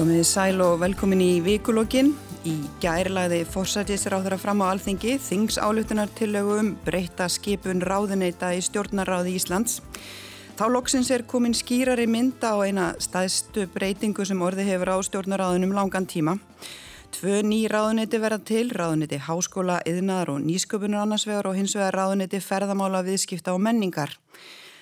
Komiði sæl og velkomin í vikulógin. Í gærlaði fórsættisir á þeirra fram á alþingi þings áluttunar tillögu um breyta skipun ráðuneita í stjórnaráði Íslands. Þá loksins er komin skýrari mynda á eina staðstu breytingu sem orði hefur á stjórnaráðunum langan tíma. Tvö ný ráðuneyti verða til, ráðuneyti háskóla, yðnaðar og nýsköpunar annars vegar og hins vegar ráðuneyti ferðamála, viðskipta og menningar.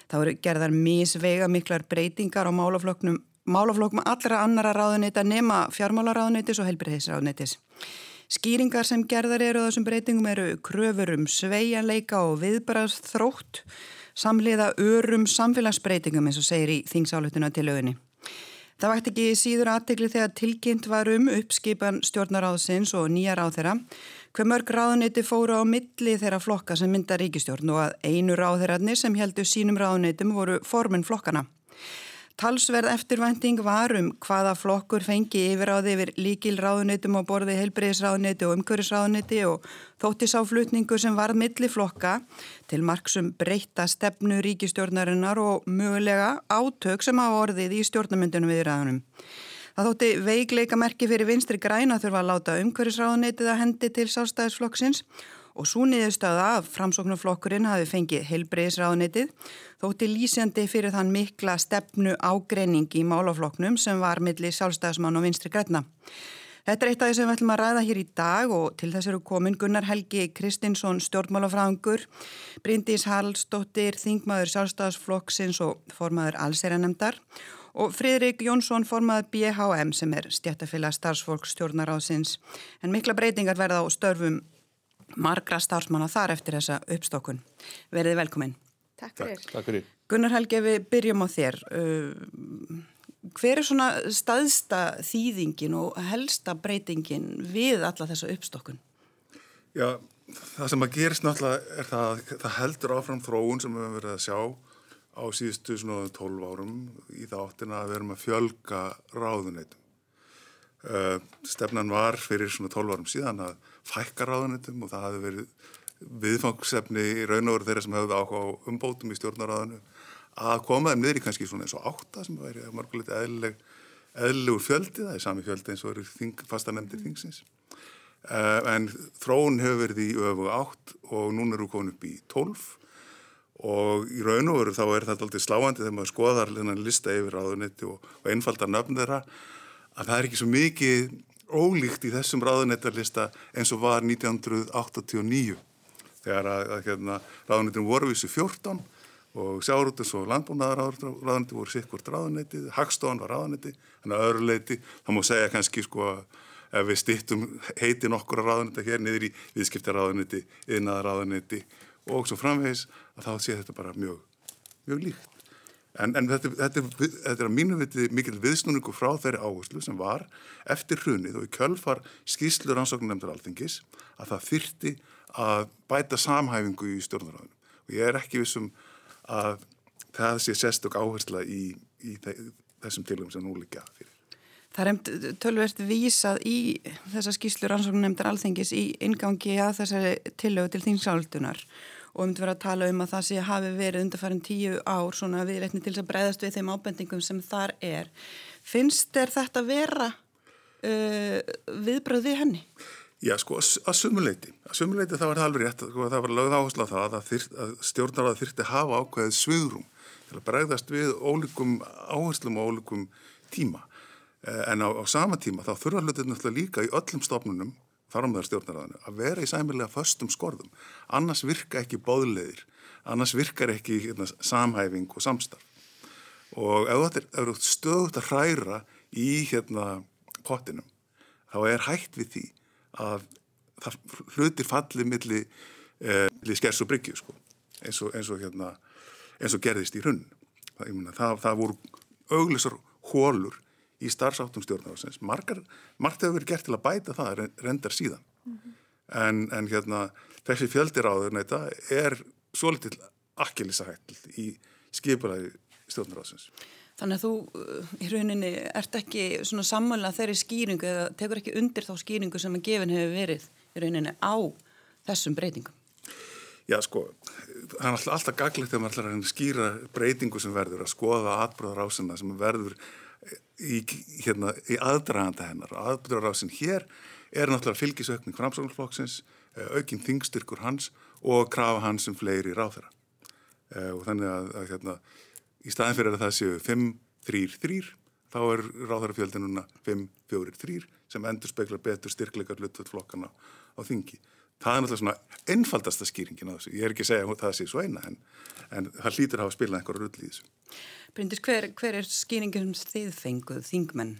Það voru gerðar misveiga miklar breytingar á málafloknum málaflokkum allra annara ráðuneyta nema fjármálaráðuneytis og helbriðisráðuneytis. Skýringar sem gerðar eru á þessum breytingum eru kröfur um sveianleika og viðbærast þrótt, samliða örum samfélagsbreytingum eins og segir í þingsálutuna til auðinni. Það vært ekki síður aðtegli þegar tilkynnt var um uppskipan stjórnaráðsins og nýja ráð þeirra, hver mörg ráðuneyti fóru á milli þeirra flokka sem mynda ríkistjórn og að einu ráð þeirrarnir sem heldur sínum ráðuneytum voru formin flokkana. Talsverð eftirvænting var um hvaða flokkur fengi yfiráði yfir líkil ráðunitum á borði heilbreyðisráðuniti og umhverjusráðuniti og þóttisáflutningu sem varð milliflokka til marksum breyta stefnu ríkistjórnarinnar og mögulega átök sem hafa orðið í stjórnamyndunum við ræðunum. Það þótti veikleika merki fyrir vinstri græna þurfa að láta umhverjusráðunitið að hendi til sástæðisflokksins og svo niðurstöða að framsóknarflokkurinn hafi fengið heilbreyðisráðunitið þótti lýsjandi fyrir þann mikla stefnu ágreining í málaflokknum sem var milli sjálfstæðismann og vinstri græna. Þetta er eitt af því sem við ætlum að ræða hér í dag og til þess eru komin Gunnar Helgi Kristinsson stjórnmálafræðingur, Bryndís Hallsdóttir, Þingmaður sjálfstæðisflokksins og formaður allseranemdar og Fridrik Jónsson formaður BHM sem er stjættafélag starfsfólk stjórnaráðsins en mikla breytingar verða á störfum margra starfsmanna þar eftir þessa uppstokkun. Verðið velkominn. Takk fyrir. Takk, takk fyrir. Gunnar Helgi, við byrjum á þér. Uh, hver er svona staðsta þýðingin og helsta breytingin við alla þessa uppstokkun? Já, það sem að gerist náttúrulega er það að það heldur áfram þróun sem við höfum verið að sjá á síðustu svona 12 árum í þáttina að við erum að fjölga ráðuneytum. Uh, stefnan var fyrir svona 12 árum síðan að fækka ráðuneytum og það hafi verið viðfangsefni í raun og veru þeirra sem hefðu áhuga á umbótum í stjórnaráðinu að koma þeim niður í kannski svona eins og átta sem væri margulegt eðlileg, eðlilegur fjöldi, það er sami fjöldi eins og eru þing, fastanemndir þingsins. Uh, en þróun hefur verið í öfu átt og núna eru komin upp í tólf og í raun og veru þá er þetta alltaf sláandi þegar maður skoðar lista yfir ráðunetti og, og einfaldar nöfn þeirra að það er ekki svo mikið ólíkt í þessum ráðunettarlista eins og var 1989 þegar að, að hérna, ráðunetin voru vissu 14 og sjárutus og landbúnaðar ráðuneti voru sikkurt ráðunetið, Hagstofan var ráðuneti, þannig að öðru leiti, það má segja kannski sko að ef við stýttum heiti nokkura ráðuneta hér niður í viðskiptaráðuneti, yðnaðaráðuneti og svo framvegis að þá sé þetta bara mjög, mjög líkt. En, en þetta, þetta, þetta er að mínu viti mikil viðsnúningu frá þeirri áherslu sem var eftir hrunið og í kjölfar skýslur ansóknum nefndar alþingis að það þyrti að bæta samhæfingu í stjórnaráðinu og ég er ekki vissum að það sé sérstök áhersla í, í þessum tilum sem nú líka fyrir. Það er tölvert vísað í þessa skýslur ansóknum nefndar alþingis í ingangi að þessari tillögu til þingsáldunar og um til að vera að tala um að það sé hafi verið undarfærin tíu ár svona viðleitni til að breyðast við þeim ábendingum sem þar er. Finnst er þetta vera uh, viðbröð við henni? Já, sko, að sumuleiti. Að sumuleiti það var alveg rétt, sko, það var lögð áherslu á það að, að stjórnarað þyrti hafa ákveðið svögrum til að bregðast við ólíkum áherslum og ólíkum tíma. Eh, en á, á sama tíma þá þurfa hlutir náttúrulega líka í öllum stofnunum, þar á meðar stjórnaraðinu, að vera í sæmilega föstum skorðum. Annars virka ekki bóðleðir, annars virkar ekki hérna, samhæfing og samstarf. Og ef þetta er stöðut að hræra í hérna, pottinum, þá er hægt við því að það hlutir fallið milli, eh, skers og bryggju sko, eins og, eins og, hérna, eins og gerðist í hrunn. Það, það, það voru auglisar hólur í starfsáttum stjórnarsins. Margt hefur verið gert til að bæta það, rendar síðan. Mm -hmm. en, en hérna, þessi fjöldiráður er svo litil akkelisahættil í skipulæði stjórnarsins. Þannig að þú í rauninni ert ekki svona sammála þeirri skýringu eða tekur ekki undir þá skýringu sem að gefin hefur verið í rauninni á þessum breytingum. Já sko, það er alltaf, gaglegt þegar maður ætlar að skýra breytingu sem verður, að skoða atbróðar ásina sem verður í, hérna, í aðdraganda hennar. Aðdraganda hér er náttúrulega fylgisaukning framsáknarflokksins, eh, aukinn þingstyrkur hans og krafa hans sem um fleiri ráþeira. Eh, og þannig að, að hérna, í staðin fyrir að það séu 5-3-3 þá er ráþeirafjöldin núna 5-4-3 sem endur speklar betur styrkleikar hlutvöld flokkana á þingi. Það er náttúrulega svona einfaldasta skýringin á þessu. Ég er ekki að segja að það sé svo eina en, en það hlýtur að hafa spilað einhverju rull í þessu. Bryndis, hver, hver er skýringin sem þið fenguð, þingmenn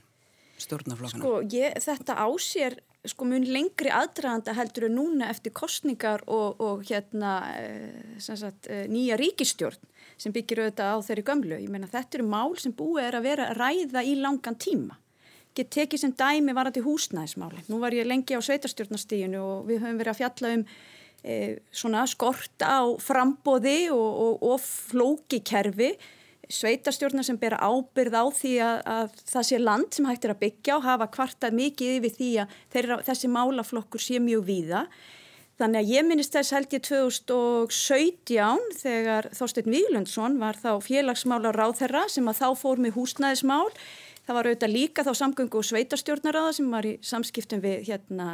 stjórnaflokkana? Sko, ég, þetta ásér sko mun lengri aðdraganda heldur en núna eftir kostningar og, og hérna e, sagt, e, nýja ríkistjórn sem byggir auðvitað á þeirri gömlu. Ég meina þetta eru mál sem búið er að vera að ræða í langan tíma. Get tekið sem dæmi varandi húsnæðismáli. Nú var ég lengi á sveitarstjórnastíginu og við höfum verið að fjalla um e, svona skort á frambóði og, og, og flókikerfi sveitarstjórnar sem bera ábyrð á því að, að það sé land sem hægt er að byggja og hafa kvartað mikið yfir því að þeirra, þessi málaflokkur sé mjög víða. Þannig að ég minnist þess held ég 2017 þegar Þorstein Víglundsson var þá félagsmála ráðherra sem að þá fór með húsnæðismál. Það var auðvitað líka þá samgöngu og sveitarstjórnaraða sem var í samskiptum við hérna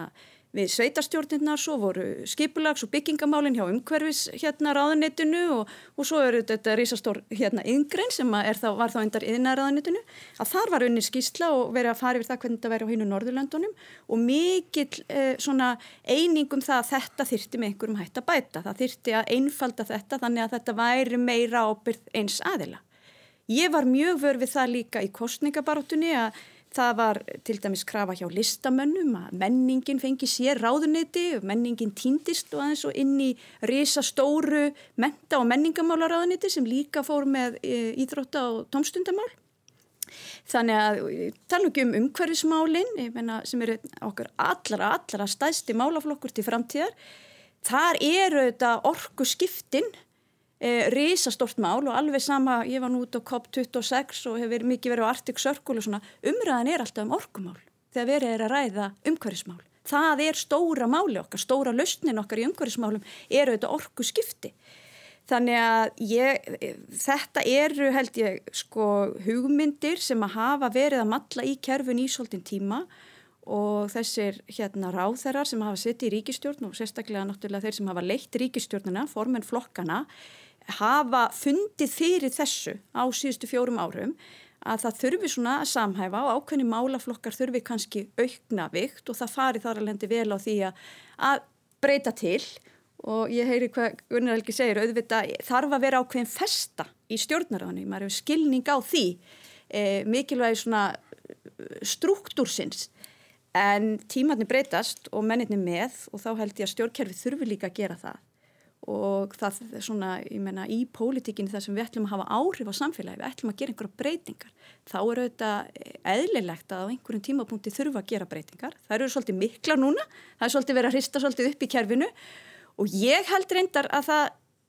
við sveitarstjórnirna, svo voru skipulags og byggingamálinn hjá umhverfis hérna ráðanitinu og, og svo eru þetta risastór hérna yngrein sem þá, var þá endar yðna ráðanitinu að þar var unni skýrsla og verið að fara yfir það hvernig þetta væri á hínu Norðurlandunum og mikill eh, svona einingum það að þetta þyrti með einhverjum hætt að bæta, það þyrti að einfalda þetta þannig að þetta væri meira ábyrð eins aðila. Ég var mjög vörð við það líka í kostningabarátunni að Það var til dæmis krafa hjá listamönnum að menningin fengi sér ráðuniti, menningin týndist og aðeins og inn í risastóru menta- og menningamálaráðuniti sem líka fór með e, íþrótta og tómstundamál. Þannig að tala ekki um umhverfismálinn sem eru okkar allra, allra stæsti málaflokkur til framtíðar. Þar eru þetta orgu skiptinn e, risastort mál og alveg sama, ég var nú út á COP26 og hefur mikið verið á Arctic Circle og svona, umræðan er alltaf um orkumál þegar verið er að ræða umhverfismál. Það er stóra máli okkar, stóra lausnin okkar í umhverfismálum eru þetta orku skipti. Þannig að ég, þetta eru held ég sko hugmyndir sem að hafa verið að matla í kerfun í svolítinn tíma og þessir hérna ráþærar sem hafa sitt í ríkistjórn og sérstaklega náttúrulega þeir sem hafa leitt ríkistjórnuna, formen flokkana hafa fundið fyrir þessu á síðustu fjórum árum að það þurfi svona að samhæfa og ákveðni málaflokkar þurfi kannski aukna vikt og það fari þar alveg vel á því að, að breyta til. Og ég heyri hvað Gunnar Helgi segir auðvitað þarf að vera ákveðin festa í stjórnaráðinu, maður hefur skilning á því e, mikilvægi svona struktúrsins. En tímatni breytast og menninni með og þá held ég að stjórnkerfi þurfi líka að gera það og það er svona, ég menna, í pólitíkinu þar sem við ætlum að hafa áhrif á samfélagi, við ætlum að gera einhverja breytingar, þá er auðvitað eðlilegt að á einhverjum tímapunkti þurfa að gera breytingar. Það eru svolítið mikla núna, það er svolítið verið að hrista svolítið upp í kerfinu og ég held reyndar að það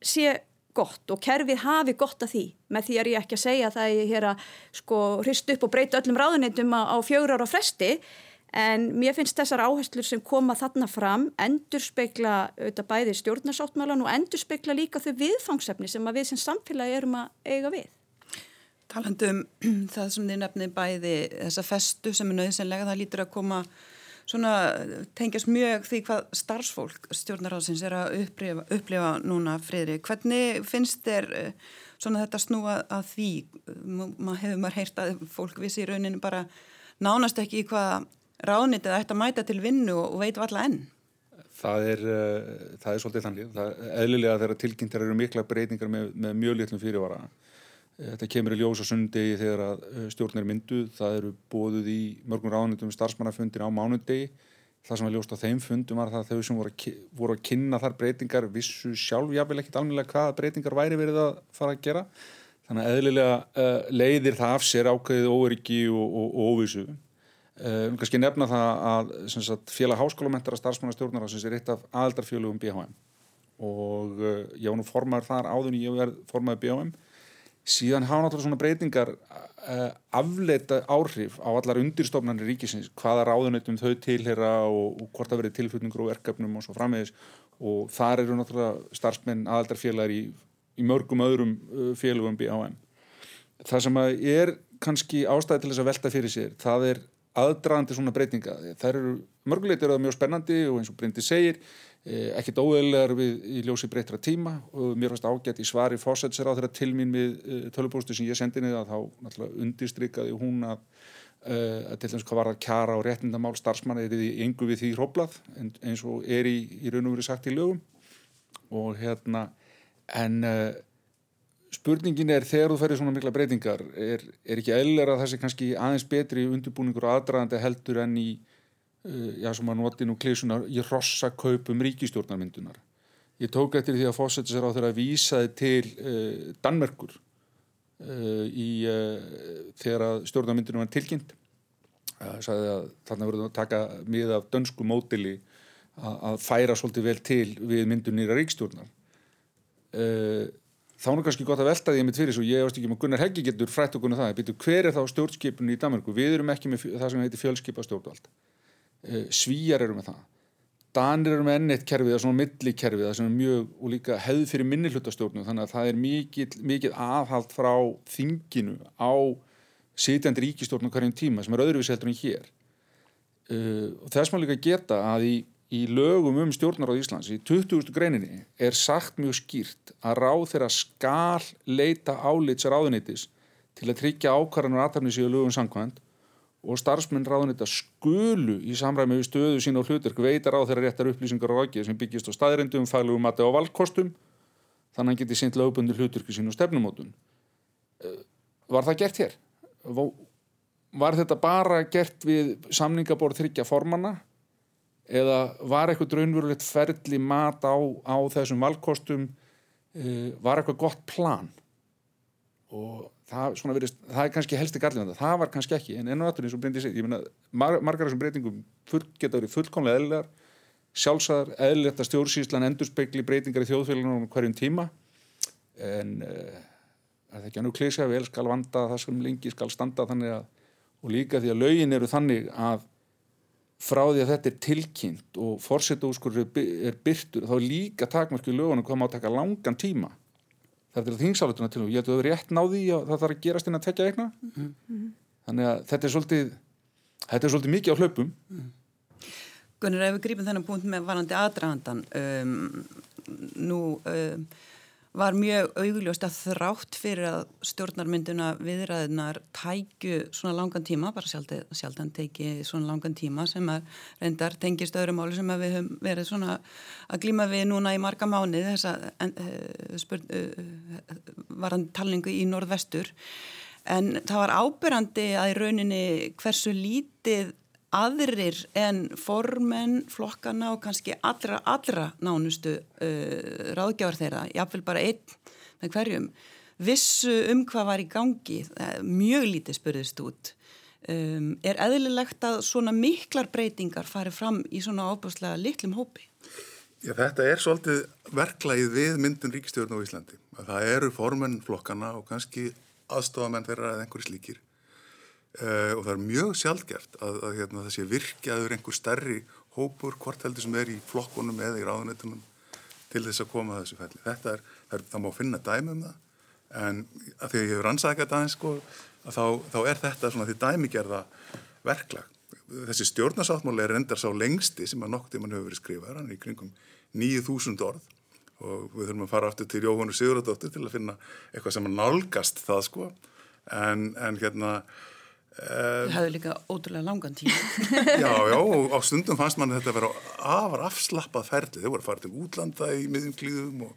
sé gott og kerfið hafi gott að því með því er ég ekki að segja að það er hér að sko hrist upp og breyta öllum ráðunitum á, á fjögur ára fresti En mér finnst þessar áherslur sem koma þarna fram endur spekla auðvitað bæði stjórnarsáttmálan og endur spekla líka þau viðfangsefni sem við sem samfélagi erum að eiga við. Talandum það sem þið nefnið bæði þessa festu sem er nöðsynlega, það lítur að koma svona tengjast mjög því hvað starfsfólk stjórnaráðsins er að upplifa, upplifa núna friðri. Hvernig finnst þér eh, svona þetta snúa að því? Maður hefur maður heyrt að fólk vissi í rauninu bara nánast ekki í hvað ráðnitið ætti að mæta til vinnu og veit valla enn? Það er, uh, það er svolítið þannig. Það er eðlilega þegar tilkynntar eru mikla breytingar með, með mjög litlum fyrirvara. Eh, þetta kemur í ljós á sundegi þegar að eh, stjórn er mynduð. Það eru bóðuð í mörgum ráðnitum starfsmannafundin á mánundegi. Það sem var ljóst á þeim fundum var það að þau sem voru að, kynna þar breytingar vissu sjálf jáfnvel ekkit alveg hvaða breytingar væri verið að fara að gera. Þannig að eðlilega uh, leiðir það af sér ákveðið óryggi og, og, og óvissu. Um, kannski nefna það að sagt, félag háskólamentara starfsmannastjórnar sem er eitt af aðaldarfjölugum BHM og uh, ég var nú formaður þar áður en ég verð formaður BHM síðan hafa náttúrulega svona breytingar uh, afleita áhrif á allar undirstofnarnir ríkisins hvaða ráðuneytum þau tilhera og, og hvort það verið tilflutningur og verkefnum og svo framvegis. Og þar eru náttúrulega starfsmenn aðaldarfélagar í, í mörgum öðrum félugum BHM það sem er kannski ástæði til þess að velta fyrir sér það er aðdraðandi svona breytinga. Það eru mörgulegt eru það mjög spennandi og eins og Bryndi segir eh, ekkit óeðlegar við í ljósi breytra tíma. Og mér fannst ágætt í svari fósætsir á þeirra til mín við eh, tölupóstu sem ég sendi niður að þá undirstrykkaði hún að, eh, að til dæmis hvað var að kjara og réttindamál starfsmanna er í engu við því hróplað eins og er í, í raun og verið sagt í lögum. Og hérna en spurningin er þegar þú ferir svona mikla breytingar er, er ekki eðlera að það sé kannski aðeins betri undirbúningur og aðdraðandi heldur en í uh, já sem að noti nú klísunar í rossakaupum ríkistjórnarmyndunar ég tók eftir því að fósætti sér á þeirra að vísaði til uh, Danmerkur uh, í uh, þegar stjórnarmyndunum var tilkynnt. Það sagði að þarna verður að taka mið af dönsku mótili að, færa svolítið vel til við myndunir að ríkstjórnar uh, þá er kannski gott að velta því að mitt fyrir svo ég veist ekki að Gunnar Heggi getur frætt okkur um það. Betur hver er þá stjórnskipun í Danmarku við erum ekki með það sem heitir fjölskipa stjórnvald uh, Svíjar eru með það. Danir eru með ennett kerfið það er svona millikerfið það sem er mjög og líka hefð fyrir minnilhutastjórnu þannig að það er mikið, aðhald frá þinginu á sitjandi ríkistjórnu hverjum tíma sem er öðruvis heldur en hér. Uh, og þess má líka geta að í í lögum um stjórnar á Íslands í 20. greininni er sagt mjög skýrt að ráð þeirra skal leita álits ráðunitis til að tryggja ákvarðan og aðtæfni síðan lögum samkvæmt og starfsmenn ráðunita skulu í samræmi við stöðu sín og hlutverk veita ráð þeirra réttar upplýsingar og ráðgið sem byggist á staðrindum, faglugum mati og valkostum þannig að hann geti sýnt lögbundir hlutverki sín og stefnumótun eh, Var það gert hér? Var þetta bara gert við samningaborð þryggja formanna eða var eitthvað raunverulegt ferli mat á, á þessum valkostum uh, var eitthvað gott plan? Og það, virðist, það er kannski helsti gallin það var kannski ekki, en enn og meina, mar margar af þessum breytingum full, geta verið fullkomlega eðlilegar sjálfsæðar, eðlilegt að stjórnsýslan endurspegli breytingar í þjóðfélaginu hverjum tíma. En uh, það er ekki að nú klísja vel skal vanda það sem lengi skal standa þannig að og líka því að lögin eru þannig að frá því að þetta er tilkynnt og fórsetúskur er byrtur þá er líka takmarki í lögunum hvað má taka langan tíma. Það er þingsáletuna til og ég held að það er rétt náði að það þarf að gerast inn að tekja eitthvað mm -hmm. þannig að þetta er svolítið þetta er svolítið mikið á hlaupum. Mm. Gunnar, ef við grípum þennan punkt með varandi aðdragandan um, nú um, var mjög augljóst að þrátt fyrir að stjórnarmynduna viðræðinar tækju svona langan tíma, bara sjaldan teki svona langan tíma sem að reyndar tengist öðrum áli sem að við höfum verið svona að glíma við núna í marga mánu þess að uh, uh, varan talningu í norðvestur. En það var ábyrrandi að í rauninni hversu lítið aðrir en formenn, flokkana og kannski allra, allra nánustu uh, ráðgjafar þeirra, jáfnveil bara einn með hverjum, vissu um hvað var í gangi, mjög lítið spurðist út. Um, er eðlilegt að svona miklar breytingar fari fram í svona ábúrslega litlum hópi? Já, þetta er svolítið verklægið við myndun ríkistjórn á Íslandi. Það eru formenn flokkana og kannski aðstofamenn þeirra eða einhverju slíkir og það er mjög sjálfgeft að, að hérna, það sé virkjaður einhver stærri hópur, hvort heldur sem er í flokkunum eða í ráðunetunum til þess að koma að þessu fælli. Þetta er, er, það má finna dæmi um það, en að því að ég hefur rannsakað aðeins sko, að þá, þá er þetta svona því dæmigerða verklag. Þessi stjórnarsáttmáli er endar sá lengsti sem að nokk tíman hefur verið skrifað, hann er í kringum 9000 orð og við þurfum að fara aftur til Jóhannu Sigurðardóttir til að finna eitthvað sem að nálgast það sko, en, en hérna Það hefði líka ótrúlega langan tíma. já, já, og á stundum fannst mann þetta að vera afar afslappað ferli. Þau voru að fara til útlanda í miðjum klíðum og,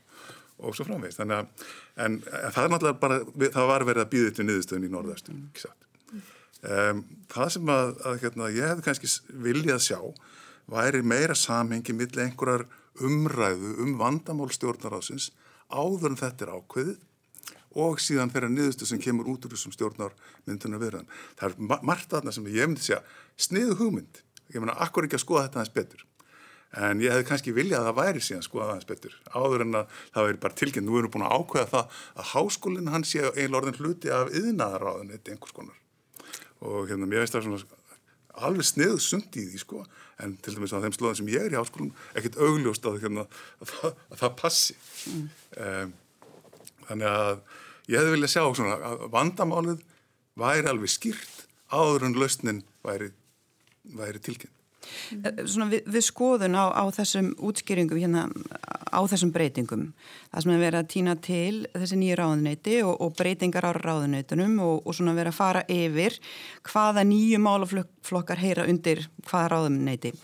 og svo framvegist. Þannig að, en það er náttúrulega bara, það var verið að býða til niðurstöðun í norðastum, ekki satt. Um, það sem að, að hérna, ég hefði kannski viljað sjá væri meira samhengi millir einhverjar umræðu um vandamál stjórnarásins áður en þetta er ákveðið og síðan að niðurstu sem kemur út úr þessum stjórnar mynduna viðræðan. Það er margt aðna sem ég myndi segja sniðu hugmynd. Ég meina, akkur ekki að skoða þetta aðeins betur. En ég hefði kannski viljað að það væri síðan skoða aðeins betur. Áður en að það væri bara tilkynnt. Nú erum við búin að ákveða það að háskólinn hann sé eiginlega orðin hluti af yðnaðaráðin eitt einhvers konar. Og hérna, mér veist það svona alveg sniðu sund í því sko. En til dæmis á þeim slóðan sem ég er í háskólum, ekkert augljóst að, hérna, að, það, að það passi. Mm. Um, þannig að ég hefði viljað sjá svona að vandamálið væri alveg skýrt áður en lausnin væri, væri tilkynnt. Eh, svona við, við skoðun á, á þessum útskýringum hérna á þessum breytingum það sem er verið að týna til þessi nýju ráðuneyti og, og breytingar á ráðuneytunum og, og svona verið að fara yfir hvaða nýju málaflokkar heyra undir hvaða ráðuneyti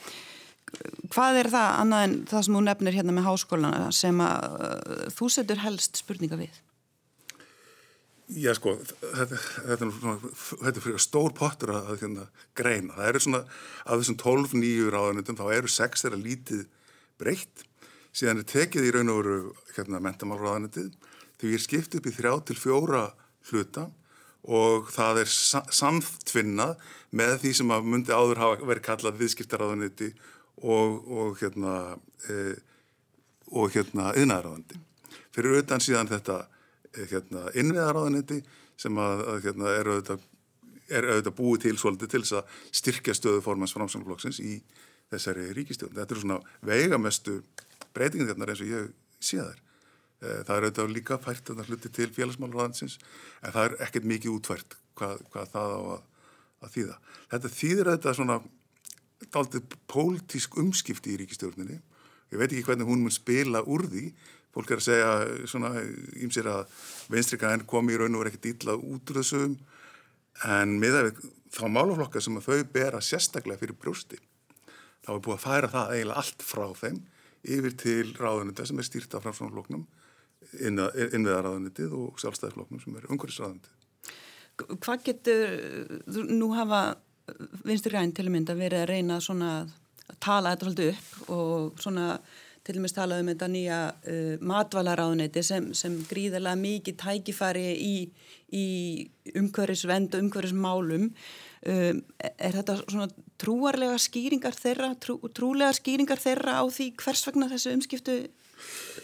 hvað er það annað en það sem þú nefnir hérna með háskólana sem að uh, þú setur helst spurninga við? Já sko, þetta, þetta, þetta er fyrir stór pottur að, hérna, greina. Það eru svona, af þessum 12 nýju ráðanöndum, þá eru 6 þeirra lítið breytt. Síðan er tekið í raun og veru hérna, mentamálráðanöndið. Því er skipt upp í þrjá til fjóra hluta og það er samtvinnað með því sem að myndi áður hafa verið kallað viðskiptaráðanöndi og, og hérna, e, og hérna yðnaðaráðandi. Fyrir utan síðan þetta hérna, innviðaráðaniti sem að, að hérna, er, auðvitað, er auðvitað búið til svolítið til þess að styrkja stöðu formans framsvonarflokksins í þessari ríkistjóðin. Þetta eru svona veigamestu breytingin þarna eins og ég sé þær. E, það er auðvitað líka fært að hluti til félagsmálraðansins en það er ekkert mikið útvært hvað, hvað það á að, að þýða. Þetta þýðir auðvitað svona daldið pólitísk umskipti í ríkistjórninni. Ég veit ekki hvernig hún mun spila úr því. Fólk er að segja svona, ímsér að venstrikaðin komi í raun og verið ekkert ítla út úr þessum en miða við þá málaflokka sem að þau bera sérstaklega fyrir brjósti. Þá er búið að færa það eiginlega allt frá þeim yfir til ráðunita sem er stýrt af framsvonarfloknum, innviðaráðunitið og sjálfstæðarfloknum sem er umhverfisráðunitið. Hvað getur, nú hafa vinstur græn til að mynda verið að reyna svona að tala þetta svolítið upp og svona til og meins talaðum þetta nýja uh, matvalaráðneiti sem, sem gríðarlega mikið tækifæri í, í umhverfisvend og umhverfismálum um, er þetta svona trúarlega skýringar þeirra trú, trúlega skýringar þeirra á því hvers vegna þessu umskiptu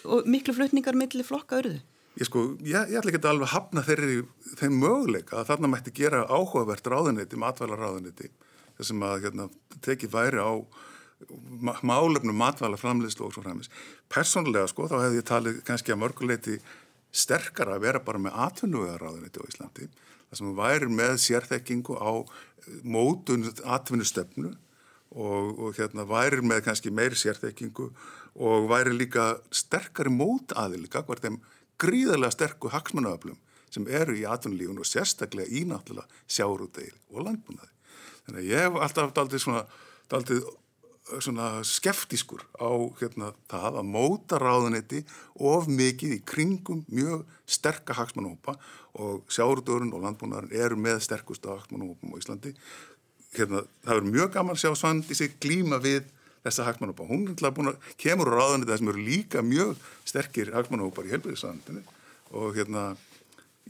og miklu flutningar millir flokka auðru? Ég sko, ég, ég ætla ekki að alveg hafna þeirri þeim möguleika að þarna mætti gera áhugavert ráðuniti, matvæla ráðuniti þessum að hérna, tekið væri á málefnum matvæla framleiðslu og svo framins. Personlega sko, þá hefði ég talið kannski að mörguleiti sterkara að vera bara með atvinnuvegaráðuniti á Íslandi þar sem væri með sérþekkingu á mótun atvinnustöfnu og, og hérna væri með kannski meiri sérþekkingu og væri líka sterkari mótaðilika hvert þeim gríðarlega sterku hagsmunnaöflum sem eru í atvinnulífun og sérstaklega í náttúrulega sjárútegil og landbúnaði. Þannig að ég hef alltaf daldið svona, daldið svona skeftískur á hérna, það að móta ráðunetti of mikið í kringum mjög sterka hagsmannahópa og sjárútegurinn og landbúnaðurinn eru með sterkustu hagsmannahópum á Íslandi. Hérna, það er mjög gaman að sjá svandi sig glíma við þessa hagsmannhópa. Hún er búin að kemur á ráðanir það sem eru líka mjög sterkir hagsmannhópar í helbriðsvæðandinu og hérna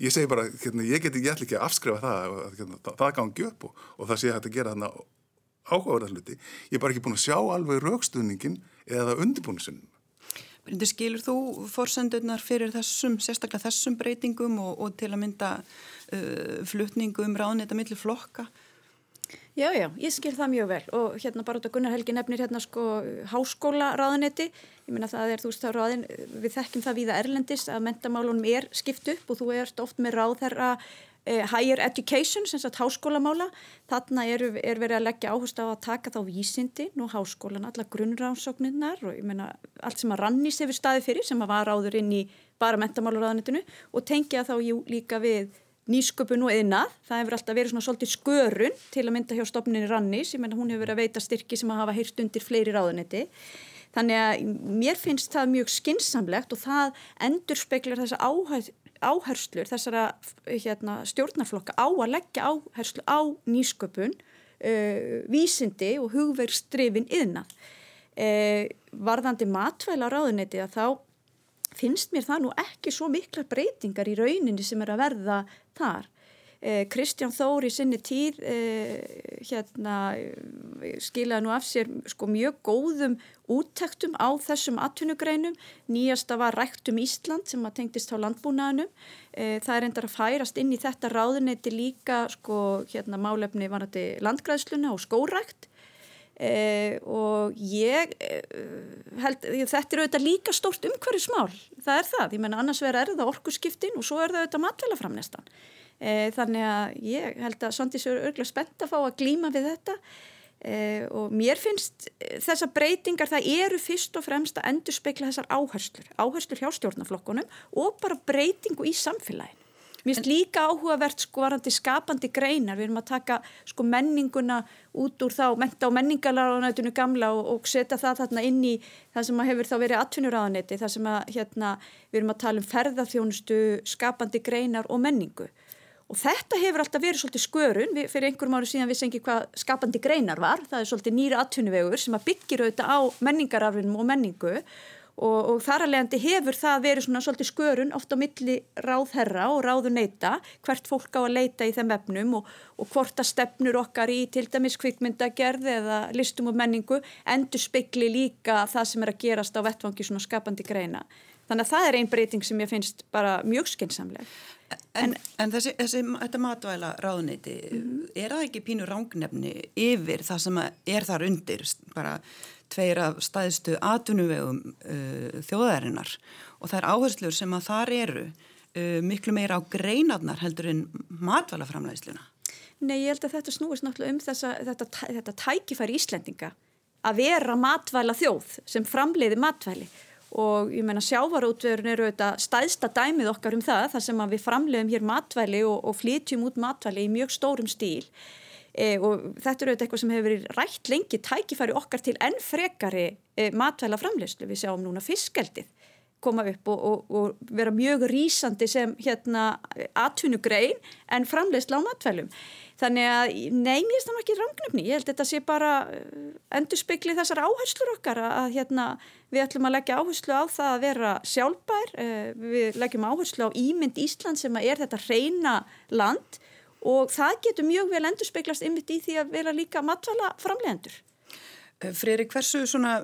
ég segi bara, hérna, ég get ekki ekki að afskrifa það að hérna, það gangi upp og, og það sé hægt að gera þarna áhugaverðar hluti. Ég er bara ekki búin að sjá alveg raukstuðningin eða undirbúinsunum. Bryndi, skilur þú fórsendurnar fyrir þessum, sérstaklega þessum breytingum og, og til að mynda uh, flutningum ráðnita millir flokka? Já, já, ég skil það mjög vel og hérna bara þetta Gunnar Helgi nefnir hérna sko háskóla ráðanetti, ég minna það er þú veist það ráðin, við þekkjum það viða Erlendis að mentamálunum er skipt upp og þú ert oft með ráð þeirra eh, higher education, sem sagt háskólamála þarna er, er verið að leggja áherslu á að taka þá vísindi, nú háskólan alla grunnránsóknirnar og ég minna allt sem að rannis hefur staði fyrir sem að var áður inn í bara mentamálaráðanetinu og tengja þá líka við nýsköpun og eðnað. Það hefur alltaf verið svona svolítið skörun til að mynda hjá stopninni Rannis. Ég menna hún hefur verið að veita styrki sem að hafa hýrt undir fleiri ráðunetti. Þannig að mér finnst það mjög skinsamlegt og það endur speklar þessa áherslur, þessara hérna, stjórnarflokka á að leggja áherslu á nýsköpun, uh, vísindi og hugverkstrifin yðnað. Uh, varðandi matvæla ráðunetti að þá finnst mér það nú ekki svo mikla breytingar í rauninni sem er að verða þar. Eh, Kristján Þóri sinni tíð eh, hérna, skilaði nú af sér sko, mjög góðum úttektum á þessum atvinnugreinum. Nýjasta var ræktum Ísland sem að tengdist á landbúnaðanum. Eh, það er endar að færast inn í þetta ráðuneyti líka sko, hérna, málefni varandi landgræðsluna og skórækt Eh, og ég eh, held, þetta er auðvitað líka stórt umhverjusmál, það er það, ég menna annars verður það orkuskiptin og svo er það auðvitað matvælaframnestan. Eh, þannig að ég held að Sondis eru örgulega spennt að fá að glíma við þetta eh, og mér finnst þessar breytingar, það eru fyrst og fremst að endur spekla þessar áherslur, áherslur hjá stjórnaflokkunum og bara breytingu í samfélagin. Mér finnst líka áhugavert sko varandi skapandi greinar, við erum að taka sko menninguna út úr þá, menta á menningalaránættinu gamla og, og setja það þarna inn í það sem hefur þá verið atvinnuráðanetti, það sem að hérna við erum að tala um ferðarþjónustu, skapandi greinar og menningu. Og þetta hefur alltaf verið svolítið skörun, við, fyrir einhverjum áru síðan vissi ekki hvað skapandi greinar var, það er svolítið nýra atvinnuvegur sem að byggir auðvitað á menningarafrinum og menningu. Og, og þar að leiðandi hefur það verið svona svolítið skörun oft á milli ráðherra og ráðuneita hvert fólk á að leita í þeim efnum og, og hvort að stefnur okkar í til dæmis kvikmyndagerð eða listum og menningu endur spekli líka það sem er að gerast á vettvangi svona skapandi greina. Þannig að það er einn breyting sem ég finnst bara mjög skynnsamleg. En, en þessi, þessi, þetta matvæla ráðneiti, mm -hmm. er það ekki pínu rángnefni yfir það sem er þar undir bara tveir af staðistu atunuvegum uh, þjóðarinnar og það er áherslur sem að þar eru uh, miklu meira á greinarnar heldur en matvælaframlæðisluna. Nei, ég held að þetta snúist náttúrulega um þessa, þetta, þetta tækifæri Íslendinga að vera matvæla þjóð sem framleiði matvæli og ég menna sjávarútverðin eru þetta staðsta dæmið okkar um það þar sem við framleiðum hér matvæli og, og flytjum út matvæli í mjög stórum stíl e, og þetta eru eitthvað sem hefur verið rætt lengi tækifæri okkar til enn frekari e, matvæla framleyslu. Við sjáum núna fiskaldið koma upp og, og, og vera mjög rýsandi sem hérna atvinnugrein en framleysla á matvælum. Þannig að, finnst það ekki rangnefni. Ég held að þetta sé bara e, endur spekli þessar áherslur okkar að hérna við ætlum að leggja áherslu á það að vera sjálfbær. E, við leggjum áherslu á ímynd Ísland sem er þetta reyna land og það getur mjög vel endur speiklast ymmit í því að vera líka matvala framlegendur. Eh, Freyri, hversu eh, svona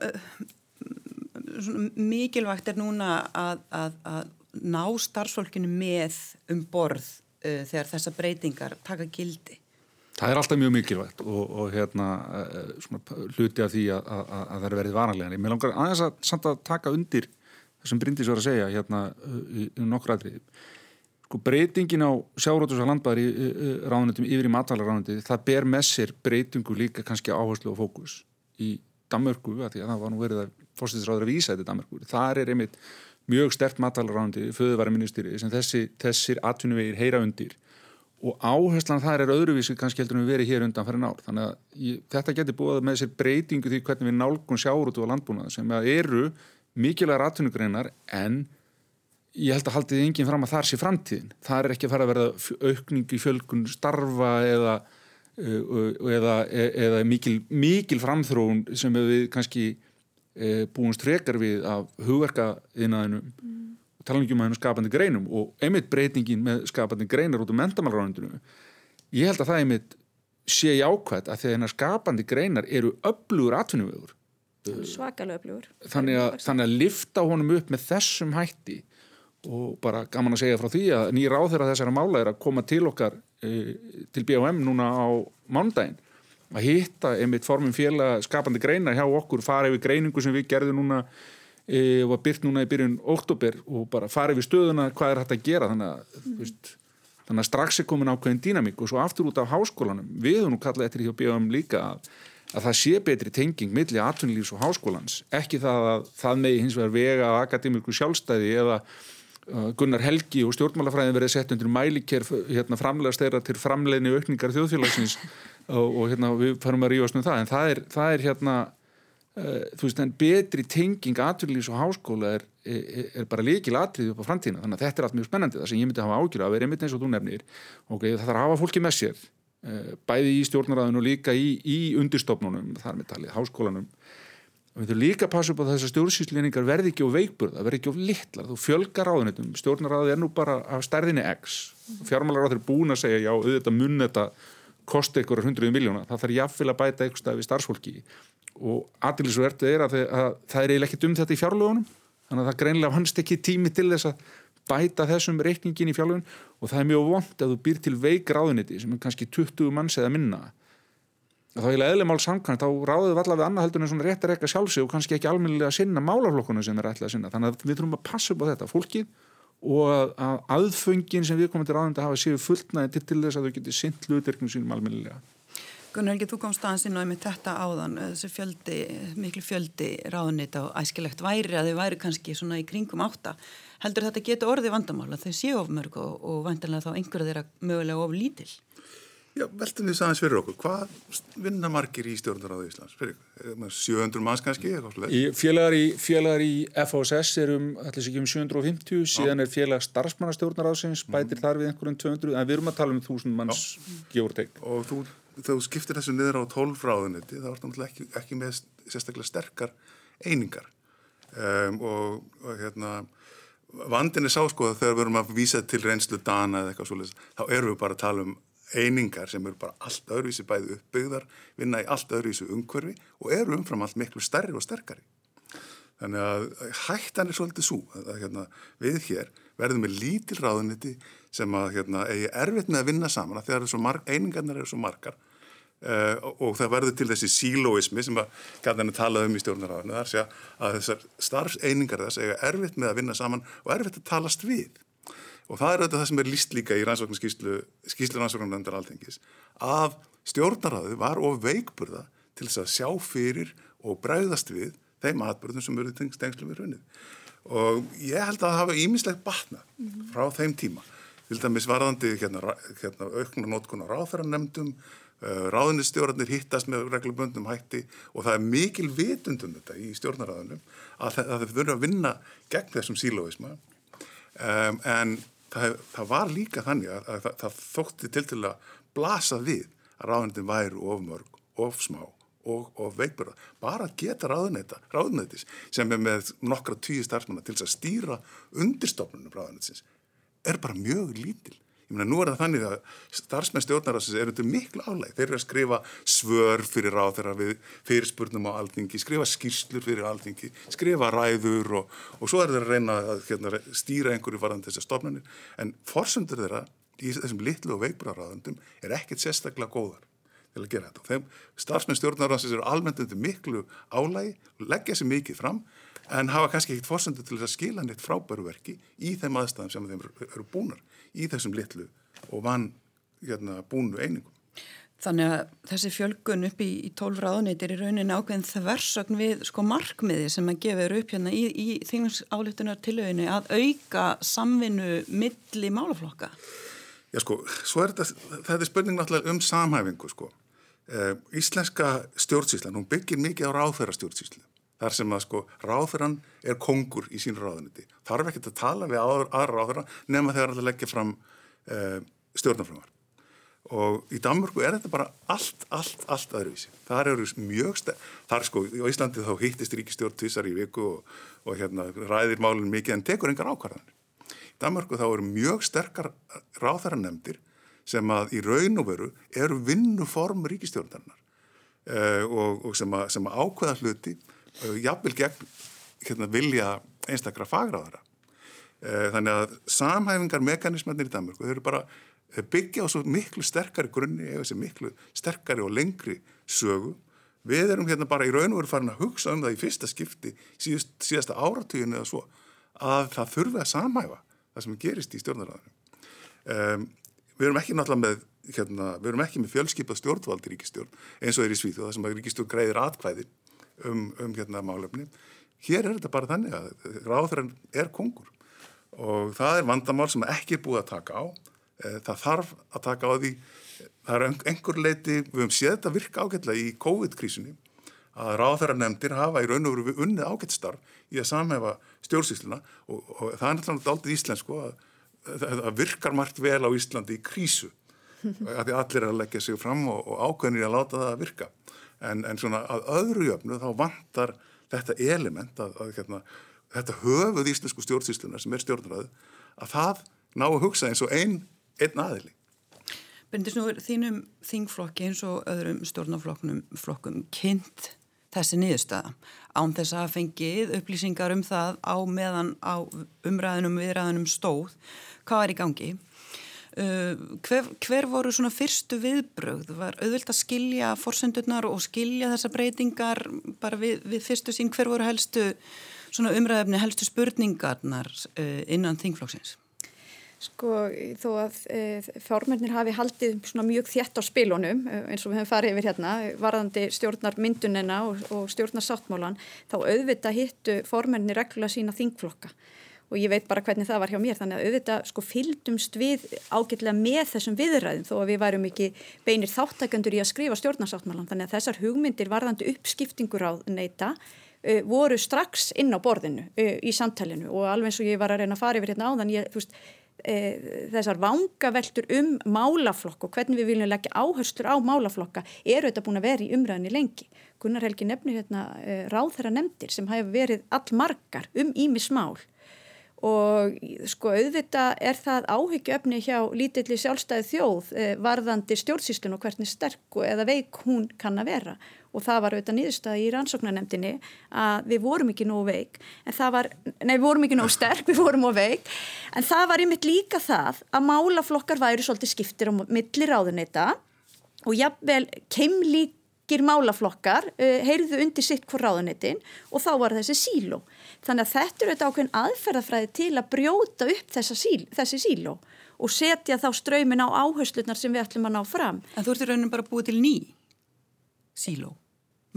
mikilvægt er núna að, að, að ná starfsfólkinu með um borð uh, þegar þessa breytingar taka gildi? Það er alltaf mjög mikilvægt og, og hérna, svona, hluti af því að, að það er verið varanlega. Mér langar aðeins að samt að taka undir það sem Bryndis var að segja hérna í, í nokkru aðriði sko breytingin á sjárótus og landbæri ráðunitum yfir í matvælaráðuniti það ber með sér breytingu líka kannski áherslu og fókus í Danmörku, að að það var nú verið að fórstinsráður að vísa þetta Danmörku, þar er einmitt mjög stert matvælaráðundi, föðuværi ministeri sem þessi, þessir atvinnuvegir heyra undir. Og áherslan þar er öðruvísi kannski heldur en við verið hér undan fyrir nár þannig að ég, þetta getur búið með sér breytingu því hvernig við nálgun sjárótu og landbúnað sem eru mikilvægar atvinnugreinar en ég held að haldið enginn fram að þar sé framtíðin. Það er ekki að fara að verða aukning í fjölkun starfa eða, eða, eða mikil, mikil framþróun sem við kannski e, búumst frekar við af hugverkaðinaðinu mm. og tala ekki um að skapandi greinum og einmitt breytingin með skapandi greinar út á um mentamálránundinu ég held að það einmitt sé jákvæmt að þegar skapandi greinar eru öflugur atvinnuvegur svakalega öflugur þannig að, þannig að lifta honum upp með þessum hætti og bara gaman að segja frá því að nýra áþeira þessara mála er að koma til okkar e, til BHM núna á mándaginn að hitta einmitt formum félag skapandi greina hjá okkur, fara yfir greiningu sem við gerðum núna e, og var byrt núna í byrjun oktober og bara fara yfir stöðuna hvað er hægt að gera? Þannig að, mm. veist, þannig að strax er komin ákveðin dýnamík og svo aftur út af háskólanum. Við höfum nú kallað eftir hjá BHM líka að, að það sé betri tenging milli atvinnlífs og háskólans, ekki það að það megi hins vegar vega akademiku sjálfstæði eða Gunnar Helgi og stjórnmálafræðin verið sett undir mæliker hérna, framlegast þeirra til framleginni aukningar þjóðfélagsins og, og hérna, við farum að rífast um það. En það er, það er hérna uh, þú veist, en betri tenging aturlýs og háskóla er, er, er bara líkil atrið upp á framtíðina, þannig að þetta er allt mjög spennandi. Það sem ég myndi hafa ágjörða að vera einmitt eins og þú nefnir. Okay, það þarf að hafa fólki með sér uh, bæði í stjórnaræðinu og líka í, í undirstofnunum, þar með talið, háskólanum. Og við þurfum líka að passa upp á þess að stjórnsýslinningar verði ekki á veikburða, verði ekki á litlar. Þú fjölgar ráðunitum, stjórnaráði er nú bara af stærðinni X, fjármálaráður er búin að segja já, auðvitað mun þetta kosti einhverjar hundruði miljóna, það þarf jáfnvel að bæta eitthvað við starfsfólki. Og aðlýsvertu er að, að það er eiginlega ekkit um þetta í fjárlögunum, þannig að það greinlega vannst ekki tími til þess að bæta þessum reikningin í fjárlögun og það er mjög vond að þú býr til veik ráðuniti sem er kannski 20 manns eða minna. Þá heila eðlemál samkvæmt, þá ráðum við allavega annað heldur en svona rétt að rekka sjálfsig og kannski ekki almennilega sinna málaflokkunum sem er ætlað að sinna. Þannig að við þurfum að passa upp á þetta. Fólkið og að aðföngin sem við komum til ráðandi að hafa séu fullnaði til, þess að þau geti sint hlutverknum sínum almennilega. Gunnar Helgi, þú komst aðeins inn á með þetta áðan, þessi fjöldi, miklu fjöldi ráðunita og æskilegt væri að þau væri kannski svona í kringum átta. Heldur þetta geta orði vandamála, þau séu of mörg og, og vantanlega þá einhverja þeirra mögulega of lítil? Já, veltum við aðeins fyrir okkur. Hvað vinna margir í stjórnaráðu Íslands? Fyrir, 700 manns kannski? Félagar, í, félagar í FOSS er um, um 750, síðan er félag starfsmannastjórnaráðsins, bætir mm. þar við einhverjum 200, en við erum að tala um 1000 manns gefur teik. Og þú, þú skiptir þessu niður á 12 ráðuniti, það náttúrulega ekki, ekki með sérstaklega sterkar einingar. Um, og, og hérna, vandin er sáskoða þegar við erum að vísa til reynslu dana eða eitthvað svolítið, þá erum við bara að tala um einingar sem eru bara allt öðruvísi bæði uppbyggðar, vinna í allt öðruvísi umhverfi og eru umfram allt miklu stærri og sterkari. Þannig að hættan er svolítið svo að, að hérna, við hér verðum með lítil ráðuniti sem að hérna, eigi erfitt með að vinna saman að þegar einingarnar eru svo margar uh, og það verður til þessi sílóismi sem að gæðan er talað um í stjórnaráðinu þar sé að þessar starfseiningar þess eiga erfitt með að vinna saman og erfitt að talast við. Og það er auðvitað það sem er líst líka í skýslu rannsóknum nefndar alþengis að stjórnaráðu var of veikburða til þess að sjá fyrir og bræðast við þeim atbyrðum sem eru tengslu við raunnið. Og ég held að það hafa ímislegt batna mm -hmm. frá þeim tíma. Til dæmis varðandi hérna, hérna, auknar nótkunar ráþæranemdum, uh, ráðinistjórnarnir hittast með regluböndum hætti og það er mikil vitundum þetta í stjórnaráðunum að, að þau þurfa að vinna gegn þessum sílóisma. Um, en það, það var líka þannig að, að, að það þótti til til að blasa við að ráðnættin væri of mörg, of smá og, og veikbara. Bara geta ráðnættis sem er með nokkra tíu starfsmanna til að stýra undirstofnunum ráðnættisins er bara mjög lítil. Ég meina, nú er það þannig að starfsmenn stjórnarásins eru undir miklu álæg. Þeir eru að skrifa svör fyrir ráð þeirra við fyrirspurnum á aldingi, skrifa skýrslur fyrir aldingi, skrifa ræður og, og svo er þeir að reyna að hérna, stýra einhverju varðan þessar stofnarnir. En forsöndur þeirra í þessum litlu og veikbraráðundum er ekkert sérstaklega góðar til að gera þetta. Starfsmenn stjórnarásins eru almennt undir miklu álægi, leggja sér mikið fram en hafa kannski ekkert forsöndur til að skila neitt frábæruverki í þeim aðstæðum sem þeim eru búnar í þessum litlu og vann hérna, búnu einingum. Þannig að þessi fjölgun upp í, í tólf ráðneitir í rauninni ákveðin þversögn við sko markmiði sem að gefa upp hérna í, í þingums álítunar tilauðinu að auka samvinnu milli málaflokka. Já sko, svo er þetta, þetta er spurning náttúrulega um samhæfingu sko. Uh, íslenska stjórnsýslan, hún byggir mikið á ráðferra stjórnsýslu. Þar sem að sko ráðferðan er kongur í sín ráðuniti. Þarf ekki að tala við aðra ráðferða nema þegar það leggja fram uh, stjórnarfrömmar. Og í Danmörku er þetta bara allt, allt, allt öðruvísi. Það eru mjög stefn, það er sko, á Íslandi þá hittist ríkistjórn tvísar í viku og, og hérna ræðir málun mikið en tekur engar ákvarðanir. Í Danmörku þá eru mjög sterkar ráðferðarnemdir sem að í raun og veru eru vinnuform ríkistjórnarnar uh, og, og sem að, sem að ákveða hluti Eh, jafnvel gegn hérna, vilja einstakra fagráðara. Eh, þannig að samhæfingar mekanismannir í Danmark, þau eru bara þau byggja á svo miklu sterkari grunni eða þessi miklu sterkari og lengri sögu. Við erum hérna bara í raun og veru farin að hugsa um það í fyrsta skipti síðast, síðasta áratugin eða svo að það þurfi að samhæfa það sem gerist í stjórnaræðinu. Um, við erum ekki náttúrulega með hérna, við erum ekki með fjölskipað stjórnvald í ríkistjórn eins og er í Svíþjóð, það sem að ríkistjórn greiðir atkvæði um, um hérna málefni. Hér er þetta bara þannig að ráðurinn er kongur og það er vandamál sem ekki er búið að taka á. Eh, það þarf að taka á því, það er einhver leiti, við höfum séð þetta virka ágætlega í COVID-krísunni að ráðherra nefndir hafa í raun og veru unnið ágættstarf í að samhefa stjórnsýsluna og, og það er náttúrulega aldrei íslensku að það virkar margt vel á Íslandi í krísu að því allir er að leggja sig fram og, og ákveðnir að láta það að virka en, en svona að öðru jöfnu þá vantar þetta element að, að hérna, þetta höfuð íslensku stjórnsýslunar sem er stjórnræðu að það ná að hugsa eins og einn ein aðili. Bendis nú er þínum þingflokki eins og öðrum stjórnaflokkum kynnt þessi niðurstaða án þess að fengið upplýsingar um það á meðan á umræðunum viðræðunum stóð hvað er í gangi Uh, hver, hver voru svona fyrstu viðbröð? Var auðvilt að skilja forsendurnar og skilja þessa breytingar bara við, við fyrstu sín? Hver voru helstu umræðefni, helstu spurningarnar uh, innan þingflóksins? Sko þó að e, fjármennir hafi haldið mjög þjætt á spilunum eins og við höfum farið yfir hérna varðandi stjórnar myndunina og, og stjórnar sáttmálan þá auðvita hittu formennir reglulega sína þingflokka og ég veit bara hvernig það var hjá mér. Þannig að auðvitað sko fylgdumst við ágætlega með þessum viðræðum þó að við værum ekki beinir þáttakandur í að skrifa stjórnarsáttmálan þannig að þessar hugmyndir varðandi uppskiptingur á neyta uh, voru strax inn á borðinu uh, í samtalenu og alveg eins og ég var að reyna að fara yfir hérna áðan ég, þú veist E, þessar vangaveltur um málaflokk og hvernig við viljum leggja áherstur á málaflokka eru þetta búin að vera í umræðinni lengi. Gunnar Helgi nefnir hérna e, ráðherra nefndir sem hafa verið allmargar um ímismál og sko auðvitað er það áhyggjöfni hjá lítilli sjálfstæði þjóð eh, varðandi stjórnsýslun og hvernig sterk eða veik hún kann að vera. Og það var auðvitað nýðustæði í rannsóknarnemdini að við vorum ekki nógu veik. En það var, nei við vorum ekki nógu sterk við vorum nógu veik, en það var einmitt líka það að málaflokkar væri svolítið skiptir á milli ráðunita og jafnvel keimlíkir málaflokkar uh, heyrðu undir sitt hvort ráðunitin og þá var þessi síló Þannig að þetta eru þetta ákveðin aðferðafræði til að brjóta upp síl, þessi síló og setja þá ströymin á áherslunar sem við ætlum að ná fram. En þú ert í rauninu bara búið til ný síló?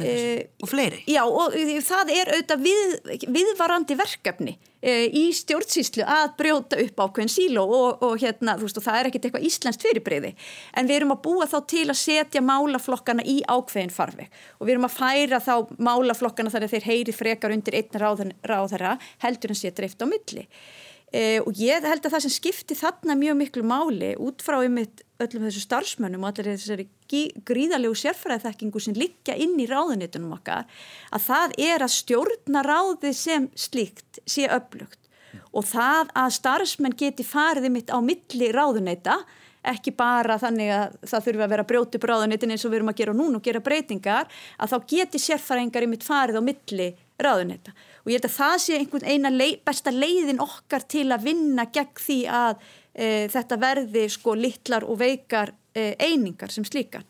E, og fleiri. Já og það er auðvitað við, viðvarandi verkefni e, í stjórnsýslu að brjóta upp ákveðin síló og, og hérna þú veist og það er ekkert eitthvað íslenskt fyrirbreyði en við erum að búa þá til að setja málaflokkana í ákveðin farfi og við erum að færa þá málaflokkana þar að þeir heyri frekar undir einn ráðherra heldur en sé dreift á milli. Eh, og ég held að það sem skipti þarna mjög miklu máli út frá ymitt öllum þessu starfsmönnum og allir þessari gríðarlegu sérfræðþekkingu sem liggja inn í ráðunitunum okkar að það er að stjórna ráði sem slíkt sé mm. og það að starfsmenn geti farið ymitt á milli ráðunita ekki bara þannig að það þurfi að vera brjóti bráðunitin eins og við erum að gera núna og gera breytingar að þá geti sérfræðingar ymitt farið á milli ráðunita og ég held að það sé einhvern eina leið, besta leiðin okkar til að vinna gegn því að e, þetta verði sko littlar og veikar e, einingar sem slíkan.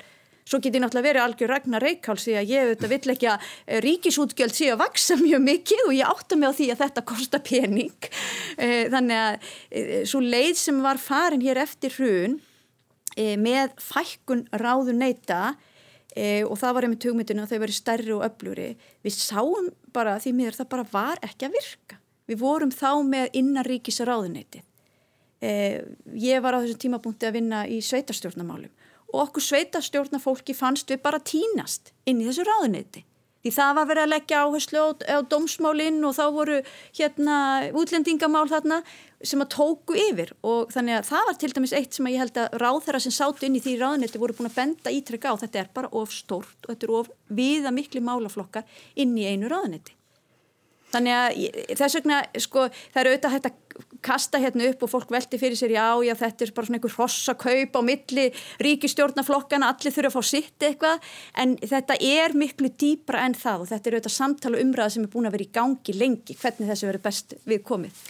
Svo getur náttúrulega verið algjör Ragnar Reykjáls því að ég auðvitað vill ekki að e, ríkisútgjöld sé að vaksa mjög mikið og ég átta mig á því að þetta kostar pening. E, þannig að e, svo leið sem var farin hér eftir hrun með fækkun ráðu neyta e, og það var einmitt hugmyndinu að þau verið stærri og öfluri. Við sáum bara því miður það bara var ekki að virka. Við vorum þá með innaríkis ráðuneyti. E, ég var á þessum tímapunkti að vinna í sveitarstjórnamálum og okkur sveitarstjórnafólki fannst við bara tínast inn í þessu ráðuneyti. Því það var verið að leggja áherslu á, á dómsmálinn og þá voru hérna útlendingamál þarna sem að tóku yfir og þannig að það var til dæmis eitt sem að ég held að ráðherra sem sátu inn í því ráðnetti voru búin að benda ítrykka á þetta er bara of stórt og þetta er of viða miklu málaflokkar inn í einu ráðnetti. Þannig að þess vegna, sko, það eru auðvitað hægt að kasta hérna upp og fólk velti fyrir sér, já, já, þetta er bara svona einhver hossakaup á milli ríkistjórnaflokkana, allir þurfa að fá sitt eitthvað, en þetta er miklu dýbra en það og þetta er auðvitað samtala umræða sem er búin að vera í gangi lengi, hvernig þessu verður best við komið.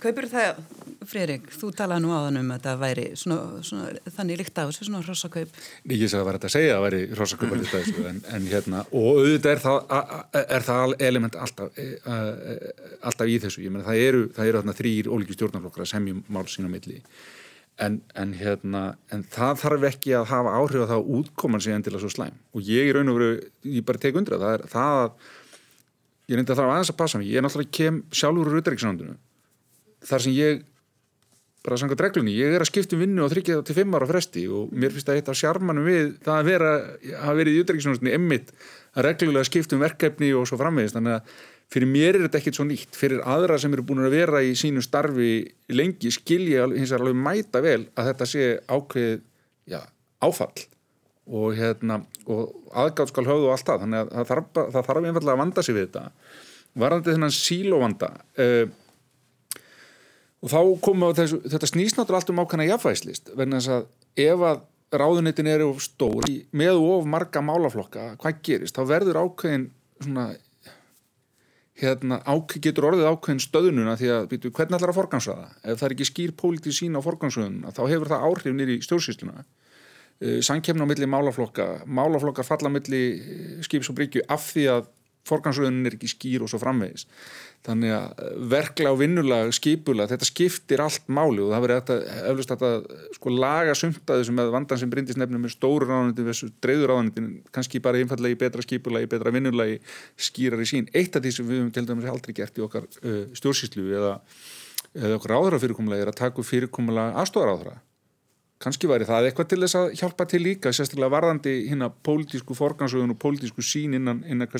Kaupir það, Freirik, þú talaði nú áðan um að það væri svona, svona, þannig líkt af þessu, svona rossakaup. Ég sagði að það var að segja að það væri rossakaup alveg þessu, en, en hérna, og auðvitað er það, er það element alltaf, e, e, alltaf í þessu, ég menna það eru, það eru þarna þrýr ólíki stjórnarflokkar að semjum mál sína milli, en, en hérna, en það þarf ekki að hafa áhrif að það útkoman sig endilega svo slæm, og ég er raun og veru, ég bara tek undra, það er það að, ég reyndi að það var aðeins að passa mig, ég er náttúrulega kem sjálfur úr utryggsnandunum þar sem ég bara sanga dreglunni, ég er að skipta um vinnu og þryggja það til fimm ára fresti og mér finnst það eitt af sjarmanum við það að vera að vera í útrækisjónustinni emmitt að reglulega skipta um verkefni og svo framvegist, þannig að fyrir mér er þetta ekkit svo nýtt, fyrir aðra sem eru búin að vera í sínu starfi lengi skilja hins vegar alveg mæta vel að þetta sé ákveð já, áfall og, hérna, og aðgátt skal höfðu og allt það, þannig að það þarf, það þarf einfallega að vanda sig við þetta. Varandi þennan sílóvanda uh, og þá komum við á þessu, þetta snýst náttúrulega allt um ákvæmna jafnvægslist, verðin þess að ef að ráðunitin eru stór með of marga málaflokka, hvað gerist? Þá verður ákveðin svona hérna, ák, getur orðið ákveðin stöðnuna því að býtu, hvernig ætlar að forgansraða ef það er ekki skýr pólitíð sín á forgansraðuna þá hefur það áhrif nýri stjórnsýsluna. Uh, sankemna á milli málaflokka málaflokkar falla á milli uh, skips og bryggju af því að forgansröðunin er ekki skýr og svo framvegis þannig að uh, verkla og vinnulag skipula, þetta skiptir allt máli og það verður eflust að sko, laga sumtaði sem með vandan sem brindist nefnum með stóru ráðanindin versus dreyður ráðanindin kannski bara einfallega í betra skipula í betra vinnulagi skýrar í sín eitt af því sem við höfum til dæmis aldrei gert í okkar uh, stjórnsýslu eða, eða okkar áðurafyrirkomulega er að taka fyrirkomulega aðstofaráðra kannski væri það eitthvað til þess að hjálpa til líka sérstaklega varðandi hérna pólitísku forgansögun og pólitísku sín innan, innan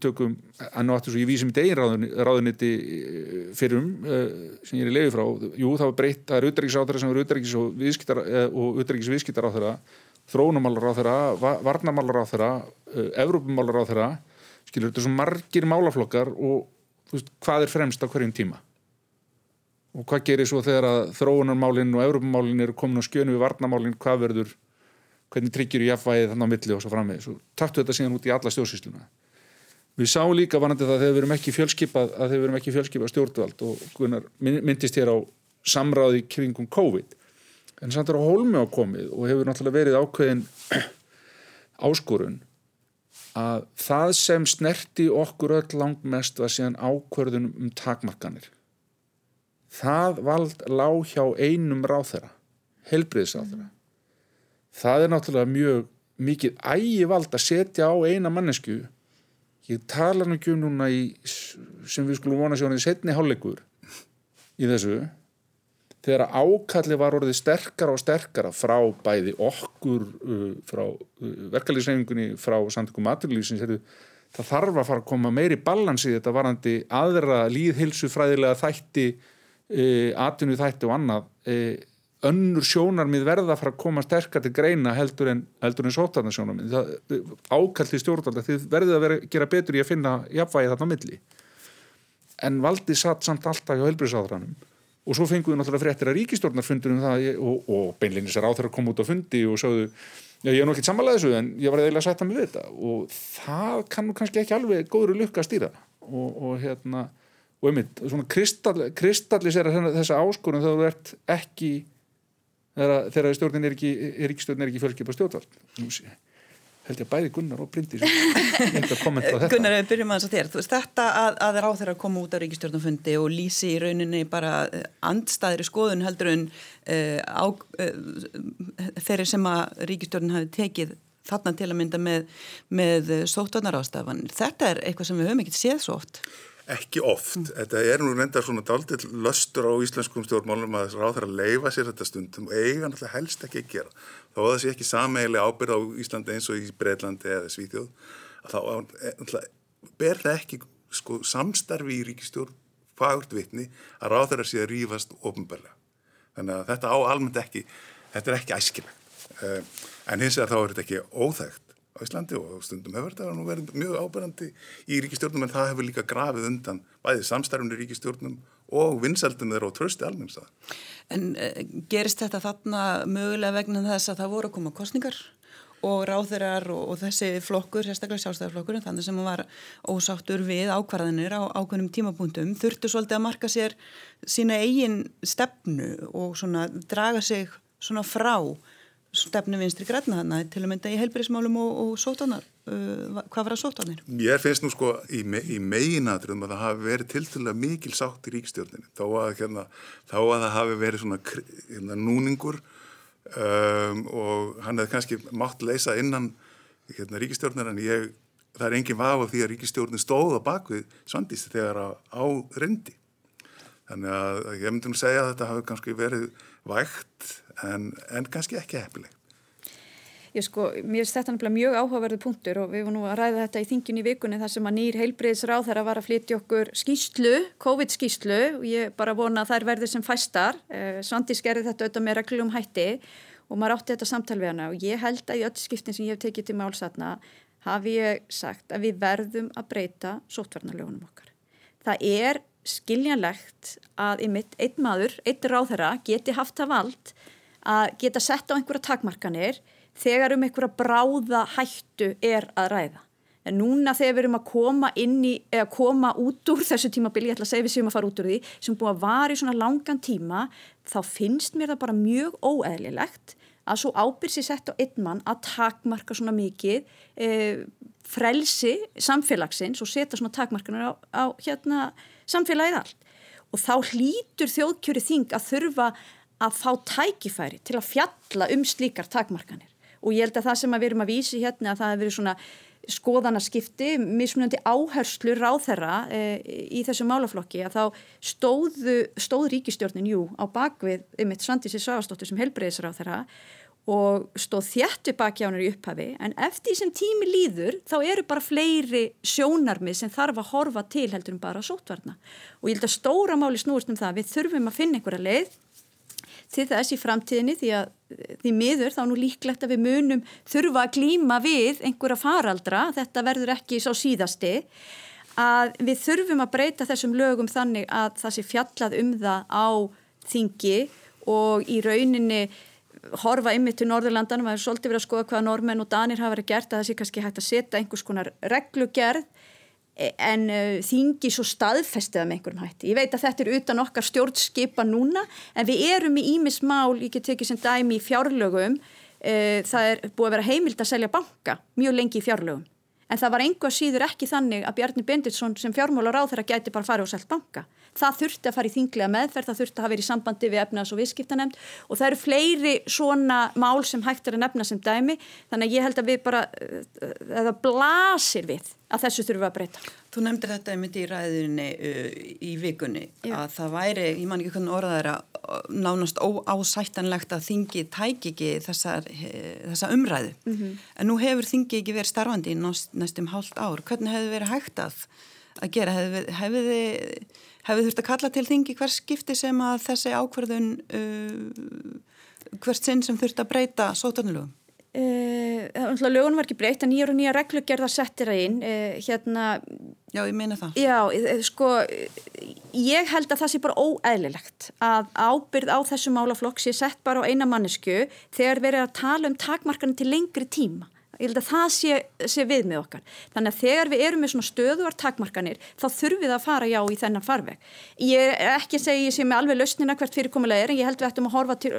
tökum, enn og aftur svo ég vísi mitt eigin ráðuniti eh, fyrrum uh, sem ég er í leiði frá. Jú það var breytt, það er utrækisáþara sem er utrækis og viðskiptar og utrækis viðskiptar á þeirra þrónumálar á þeirra varnamálar á þeirra uh, Evrópumálar á þeirra skilur þetta svo margir málaflokkar og veist, hvað er fremst á hverjum tíma? Og hvað gerir svo þegar að þróunarmálinn og Europamálinn eru komin á skjönu við varnamálinn, hvað verður hvernig tryggjur í jafnvægið þannig á milli og svo framvegis? Og taktu þetta síðan út í alla stjórnsýsluna við sáum líka vanandi það að þegar við erum ekki fjölskipað að þegar við erum ekki fjölskipað stjórnvald og Gunnar myndist hér á samráði kringum COVID en samt er á holmi á komið og hefur náttúrulega verið ákveðin áskorun að það sem snerti okkur öll langt mest var síðan ákverðunum um takmarkanir það vald lág hjá einum ráþera helbriðsáþera mm. það er náttúrulega mjög mikið ægi vald að setja á eina mannesku ég tala nú ekki um núna í, sem við skulum vona í setni hálfleikur í þessu þegar ákalli var orðið sterkara og sterkara frá bæði okkur uh, frá uh, verkefliðsreifingunni frá samtökum maturlýsins það þarf að fara að koma meiri balans í þetta varandi aðra líðhilsufræðilega þætti e, atvinnu þætti og annað önnur sjónarmið verða að fara að koma sterkar til greina heldur en, en sótarnasjónarmið ákalli stjórnvalda þið verðið að vera, gera betur í að finna jafnvægi þarna á milli. En valdi satt samt alltaf hjá helbriðsáðranum og svo fenguðu náttúrulega fréttir að ríkistjórnarfundur um það og, og beinleginis er áþur að koma út á fundi og sjáðu, já ég er nú ekki samanlega þessu en ég var eða að setja mig við þetta. Og það kannu kannski ekki alveg góður lukka að stýra. Og, og hérna og einmitt, svona kristall, kristallisera þessa áskorun þá þú ert ekki þegar stjórnin er ekki, er ekki fjölskypa stjórnvald. Nú sé held ég að bæði Gunnar og Bryndis Gunnar, við byrjum að þér. Veist, þetta að, að ráð þeirra að koma út á ríkistjórnumfundi og lýsi í rauninni bara eh, andstaðri skoðun heldur en uh, á, uh, þeirri sem að ríkistjórnin hafi tekið þarna til að mynda með, með sótvarnar þetta er eitthvað sem við höfum ekkert séð svo oft Ekki oft. Mm. Þetta er nú reyndar svona daldill löstur á íslenskum stjórnmálum að ráð þeirra leifa sér þetta stundum og eiga náttúrulega helst ekki að gera. Þá að það sé ekki sameiglega ábyrð á Íslandi eins og í Breitlandi eða Svíþjóð. Þá eh, ber það ekki sko, samstarfi í ríkistjórn fagurt vitni að ráð þeirra sé að rýfast ofinbarlega. Þannig að þetta á almennt ekki, þetta er ekki æskilegt. Eh, en hins vegar þá er þetta ekki óþægt á Íslandi og stundum hefur þetta nú verið mjög ábærandi í ríkistjórnum en það hefur líka grafið undan bæðið samstarfni ríkistjórnum og vinsaldum þeirra og trösti almenst En uh, gerist þetta þarna mögulega vegna þess að það voru að koma kostningar og ráðurar og, og þessi flokkur, sérstaklega sjálfstæðarflokkur þannig sem var ósáttur við ákvarðanir á ákveðnum tímapunktum þurftu svolítið að marka sér sína eigin stefnu og svona draga sig svona frá stefnu vinstri græna þannig til að mynda í heilbyrjismálum og, og sótanar, uh, hvað var að sótanir? Ég finnst nú sko í, me, í meginadröðum að það hafi verið tilturlega mikil sátt í ríkstjórninu þá að, hérna, þá að það hafi verið svona hérna, núningur um, og hann hefði kannski mátt leysa innan hérna, ríkstjórnir en ég, það er engin vafa því að ríkstjórnin stóða bakvið svandist þegar á reyndi. Þannig að ég myndi að segja að þetta hafi kannski verið vægt en, en kannski ekki hefnileg. Ég sko, mér finnst þetta mjög áhugaverðu punktur og við vorum nú að ræða þetta í þingin í vikunni þar sem að nýr heilbreyðsráð þar að vara að flytja okkur skýslu, COVID-skýslu og ég bara vona að þær verður sem fæstar. Eh, Svandi skerði þetta auðvitað með reglum hætti og maður átti þetta samtal við hana og ég held að í öll skiptin sem ég hef tekið til málsatna hafi ég sagt að við verðum að breyta sótvarnarlögunum okkar. Það er skiljanlegt að einmitt einn maður, einn ráðherra geti haft það vald að geta sett á einhverja takmarkanir þegar um einhverja bráða hættu er að ræða. En núna þegar við erum að koma inn í, eða koma út úr þessu tímabili, ég ætla að segja við séum að fara út úr því, sem búið að vara í svona langan tíma, þá finnst mér það bara mjög óeðlilegt að svo ábyrsi sett á einn mann að takmarka svona mikið e, frelsi samfélagsins og setja svona takmarkanar á, á hérna, samfélagið allt. Og þá hlýtur þjóðkjöri þing að þurfa að fá tækifæri til að fjalla um slíkar takmarkanir. Og ég held að það sem við erum að vísi hérna að það hefur verið svona skoðanaskipti, mismunandi áherslu ráð þeirra e, í þessu málaflokki að þá stóðu, stóð ríkistjórnin, jú, á bakvið eitt Svandísi Sáastóttur sem helbreyðisráð þeirra og stóð þjættu hennar í upphafi en eftir sem tími líður þá eru bara fleiri sjónarmið sem þarf að horfa til heldur um bara sótvarna og ég held að stóra máli snúist um það við þurfum að finna einhverja leið til þess í framtíðinni því að því miður þá nú líklegt að við munum þurfa að glíma við einhverja faraldra, þetta verður ekki svo síðasti að við þurfum að breyta þessum lögum þannig að það sé fjallað um það á þingi og í rauninni horfa ymmið til Norðurlandanum að það er svolítið verið að skoða hvaða normenn og danir hafa verið gert að það sé kannski hægt að setja einhvers konar reglugerð en uh, þingi svo staðfestið með einhverjum hætti. Ég veit að þetta er utan okkar stjórnskipa núna en við erum í ímismál, ég get tekið sem dæmi í fjárlögum, uh, það er búið að vera heimild að selja banka mjög lengi í fjárlögum en það var einhver síður ekki þannig að Bjarni Benditsson sem fjármálar á þeirra gæti bara farið og selgt banka. Það þurfti að fara í þinglega meðferð, það þurfti að hafa verið í sambandi við efnaðs og viðskiptanemnd og það eru fleiri svona mál sem hægt er að nefna sem dæmi þannig að ég held að við bara, það blasir við að þessu þurfum við að breyta. Þú nefndir þetta einmitt í ræðinni uh, í vikunni Já. að það væri, ég man ekki hvernig orðað er að nánast óásættanlegt að þingi tæki ekki þessar, þessa umræðu mm -hmm. en nú hefur þingi ekki verið starfandi í næst, næstum hálft ár. Hvernig hefur verið hægt að, að gera? Hefur, hefur þið hefur þurft að kalla til þingi hvers skipti sem að þessi ákverðun uh, hvert sinn sem þurft að breyta sótarnulugum? Uh, lögun var ekki breytt að nýjar og nýjar reglugerða settir að inn uh, hérna Já, ég meina það Já, sko ég held að það sé bara óæðilegt að ábyrð á þessu málaflokk sé sett bara á eina mannesku þegar verið að tala um takmarkan til lengri tíma ég held að það sé, sé við með okkar. Þannig að þegar við erum með svona stöðuar takmarkanir þá þurfum við að fara já í þennan farveg. Ég er ekki að segja sé með alveg lausnina hvert fyrirkomulega er en ég held við ættum að horfa til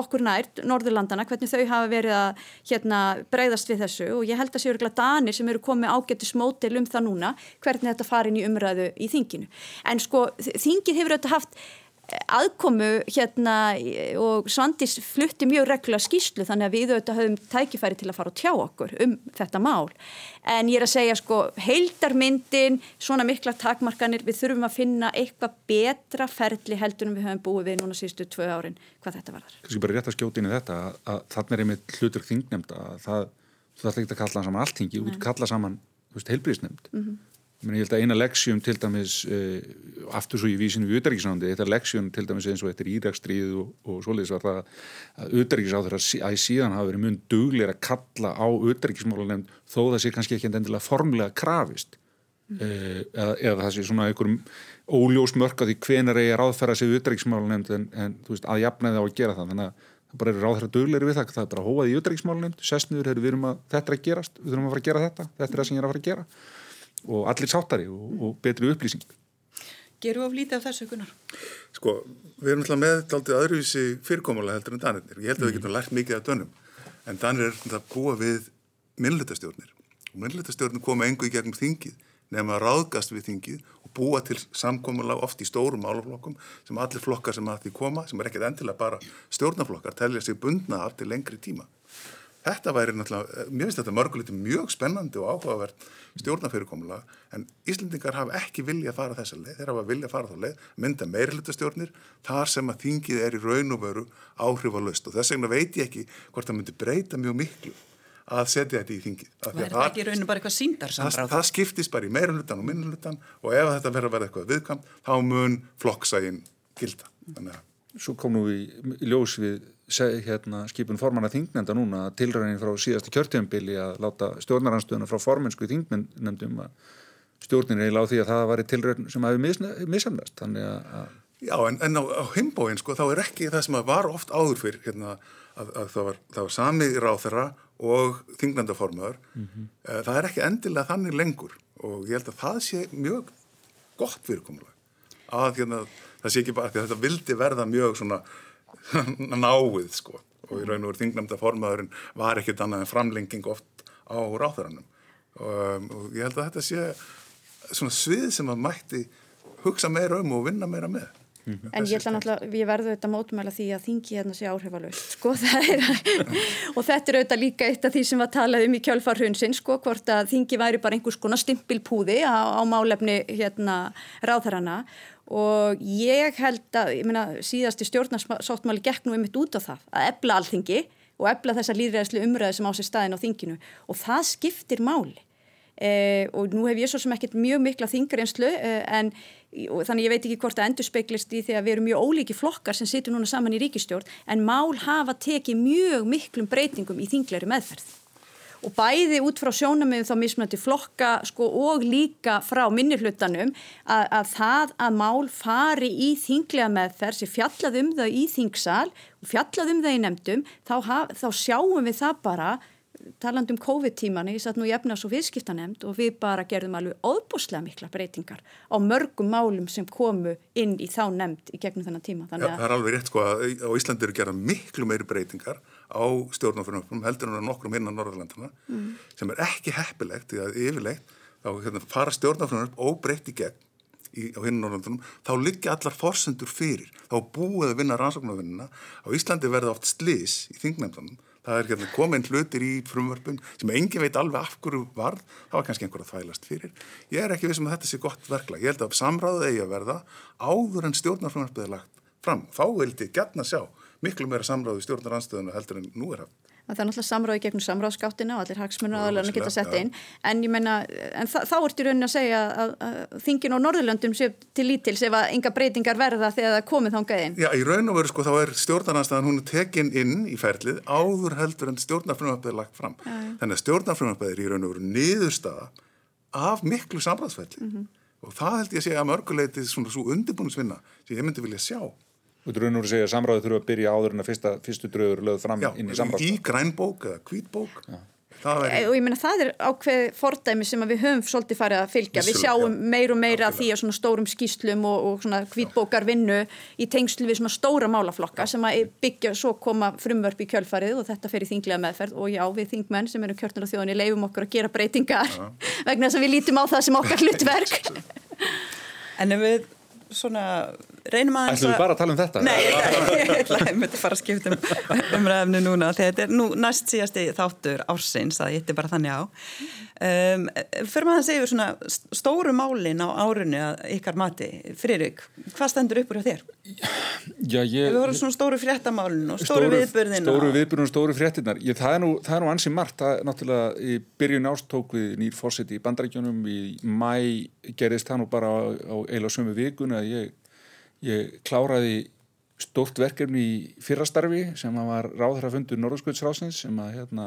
okkur nært, Norðurlandana hvernig þau hafa verið að hérna, breyðast við þessu. Og ég held að séu danir sem eru komið ágættis mótil um það núna hvernig þetta farin í umræðu í þinginu. En sko þingið hefur auðvitað haft aðkomu hérna og Svandis flutti mjög regla skýslu þannig að við auðvitað höfum tækifæri til að fara og tjá okkur um þetta mál en ég er að segja sko heildarmyndin, svona mikla takmarkanir við þurfum að finna eitthvað betra ferli heldur en við höfum búið við núna sístu tvö árin hvað þetta var. Kanski bara rétt að skjóta inn í þetta að, að þannig er einmitt hlutur þingnemnd að það, þú ætla ekki að kalla saman alltingi, þú kalla saman heilbríðsnemnd mm -hmm. Ég held að eina leksjum til dæmis uh, aftur svo í vísinu við auðverkisnándi þetta leksjum til dæmis eins og eftir Írakstríð og, og svoleiðis var það að auðverkisáður að síðan hafa verið mun duglir að kalla á auðverkismálunemnd þó það sé kannski ekki endilega formlega krafist. Mm. uh, eða, eða það sé svona einhverjum óljós mörk að því hvenar eigi að ráðferða sig auðverkismálunemnd en, en veist, að jafna það á að gera það. Þannig að það bara eru ráðherra dugleiri við það það er bara hóað í auðverkismálunemnd, sessniður, við erum að þetta er að gerast, við þurfum að fara að gera þetta þetta er það sem ég er að fara að gera og allir sáttari og, og betri upplýsing. Geru of lítið af þessu gunnar? Sko, við erum alltaf með aldrei öðruvísi fyrirkomulega heldur en Danirnir. Ég held að við getum lært mikið af dönum. En Danir er að búa við minnlutastjórnir og minnlutastjórnir koma engu í gegnum þingið nefn að ráðgast við þingið og búa til samkomulega oft í stórum málaflokkum sem allir flokkar sem að því koma sem er ekkert endilega bara stjórnaflokkar telja sig bundna af til lengri tíma Þetta væri náttúrulega, mér finnst þetta mörguliti mjög spennandi og áhugavert stjórnafyrirkomulega en Íslendingar hafa ekki vilja að fara þessa leið, þeir hafa vilja að fara þá leið, mynda meirlutastjórnir þar sem að þingið er í raun og veru áhrif á löst og þess vegna veit ég ekki hvort það myndi breyta mjög miklu að setja þetta í þingið. Það er það ekki í rauninu bara eitthvað síndar samráð? Það, það skiptist bara í meirlutan og minnlutan og ef þetta verður að vera eitthvað viðkvæmt þá mun flokksægin gilda. Svo kom nú í ljós við hérna, skipun formanna þingnenda núna tilræðin frá síðasta kjörtjömbili að láta stjórnaranstöðuna frá formensku í þingnendum að stjórnin er í láð því að það var tilræðin sem hafi misamnast Já en, en á, á himbóin sko þá er ekki það sem var oft áður fyrir hérna, að, að það var, var sami ráð þeirra og þingnandaformaður mm -hmm. það er ekki endilega þannig lengur og ég held að það sé mjög gott fyrirkomulega að hérna, það sé ekki bara að þetta vildi verða mjög svona náið sko. Og í raun og veru þingnandaformaðurinn var ekkit annað en framlenging oft á ráþarannum um, og ég held að þetta sé svona svið sem að mætti hugsa meira um og vinna meira með. Mhm. En ég ætla náttúrulega, ég verðu auðvitað mótumæla því að þingi hérna sé áhrifalust, sko, er, og þetta er auðvitað líka eitt af því sem var talað um í kjölfarhunsin, sko, hvort að þingi væri bara einhvers konar stimpilpúði á, á málefni, hérna, ráðharana og ég held að, ég meina, síðasti stjórnarsáttmáli gekk nú einmitt út á það, að ebla alþingi og ebla þessa líðræðislu umræði sem á sér staðin á þinginu og það skiptir máli. Eh, og nú hef ég svo sem ekkert mjög mikla þingarenslu eh, en þannig ég veit ekki hvort það endur speiklist í því að við erum mjög ólíki flokkar sem situr núna saman í ríkistjórn en mál hafa tekið mjög miklum breytingum í þingleiri meðferð og bæði út frá sjónamöðum þá mismunandi flokka sko, og líka frá minnirhlutanum að, að það að mál fari í þinglega meðferð sem fjallað um þau í þingsal og fjallað um þau í nefndum þá, haf, þá sjáum við það bara taland um COVID-tíman, ég satt nú í efnas og viðskiptanemnd og við bara gerðum alveg óbúslega mikla breytingar á mörgum málum sem komu inn í þá nefnd í gegnum þennan tíma. Já, það er alveg rétt sko að á Íslandi eru gerað miklu meiri breytingar á stjórnáfrunum heldur en nokkrum hinnan Norðurlandana mm. sem er ekki heppilegt því að yfirlegt þá hérna, fara stjórnáfrunum óbreytt í gegn í, á hinnan Norðurlandunum þá liggja allar forsendur fyrir. Þá búið að vinna rannsóknarvinnina á Íslandi verða oft slis í þingnefndunum. Það er hérna komin hlutir í frumvörpum sem engin veit alveg af hverju varð. Það var kannski einhver að þvælast fyrir. Ég er ekki vissum að þetta sé gott verkla ég held að samráðið eigi að verða áður en stjórnarfrumvörpið er lagt fram. Þá vildi ég gætna sjá miklu meira samráðið stjórnaranstöðuna heldur en nú er haft það er náttúrulega samráði gegnum samráðskáttina og allir hagsmunna aðalega geta sett inn en ég menna, en þá ertu raunin að segja að, að þingin á Norðurlöndum sé til lítils ef að enga breytingar verða þegar það komið þángað inn. Já, í raun og veru sko þá er stjórnarnanstæðan hún tekin inn í ferlið áður heldur en stjórnarfrumöfnið er lagt fram. Já, Þannig að stjórnarfrumöfnið er í raun og veru -hmm. og það held ég að segja að mörguleiti svona svo undirbúinisvinna sem ég myndi vilja sjá Þú veist raun og segja að samráðu þurfa að byrja áður en að fyrsta, fyrstu dröður lögð fram Já, inn í samráðu. Já, í grænbók eða kvítbók. Er... Og ég menna það er ákveð fordæmi sem við höfum svolítið farið að fylgja. Vissulega, við sjáum já. meir og meira að því að svona stórum skýslum og, og svona kvítbókar vinnu í tengslu við svona stóra málaflokka sem að byggja svo koma frumvörp í kjölfarið og þetta fer í þinglega meðferð og já við þingmenn sem eru kjörnur á þjóðinni leifum okkur að gera breytingar vegna þess að við lítum á það sem okkar hlutverk. En ef við svona reynum að... Ætlum við bara að tala um þetta? Nei, ég myndi fara að skipta um umræðinu núna þegar þetta er nú næst síðasti þáttur ársins að ég ætti bara þannig á. Um, fyrir maður að segja svona stóru málin á árunni að ykkar mati, Fririk, hvað stendur upp úr þér? Já, ég... Við vorum svona stóru fréttamálin og stóru, stóru viðbörðina. Stóru viðbörðin og stóru fréttinar. Ég, það er nú, nú ansið margt, það er náttúrulega í byrjun ástók við nýr fórseti í bandarækjunum í mæ gerist það nú bara á, á eila sömu vikun að ég, ég kláraði stórt verkefni í fyrrastarfi sem var ráðhrafundur Norðskvöldsrásins sem að hérna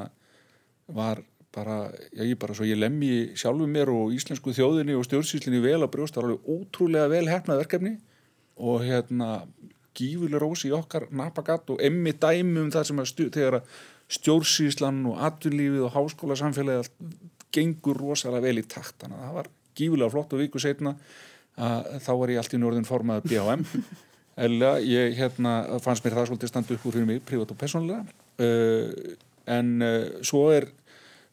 var bara, já ég bara svo ég lemmi sjálfu mér og íslensku þjóðinni og stjórnsýslinni vel að brjósta. Alveg ótrúlega vel hefnað verkefni og hérna gífuleg rósi í okkar napagatt og emmi dæmi um það sem að stu, þegar að stjórnsýslan og atvinnlífið og háskóla samfélagi gengur rosalega vel í takt. Þannig að það var gífulega flott og viku setna að þá var ég allt í norðin formaður BHM eða ég hérna fannst mér það svolítið standu upp úr fyrir mig privat og personlega uh, en uh, svo er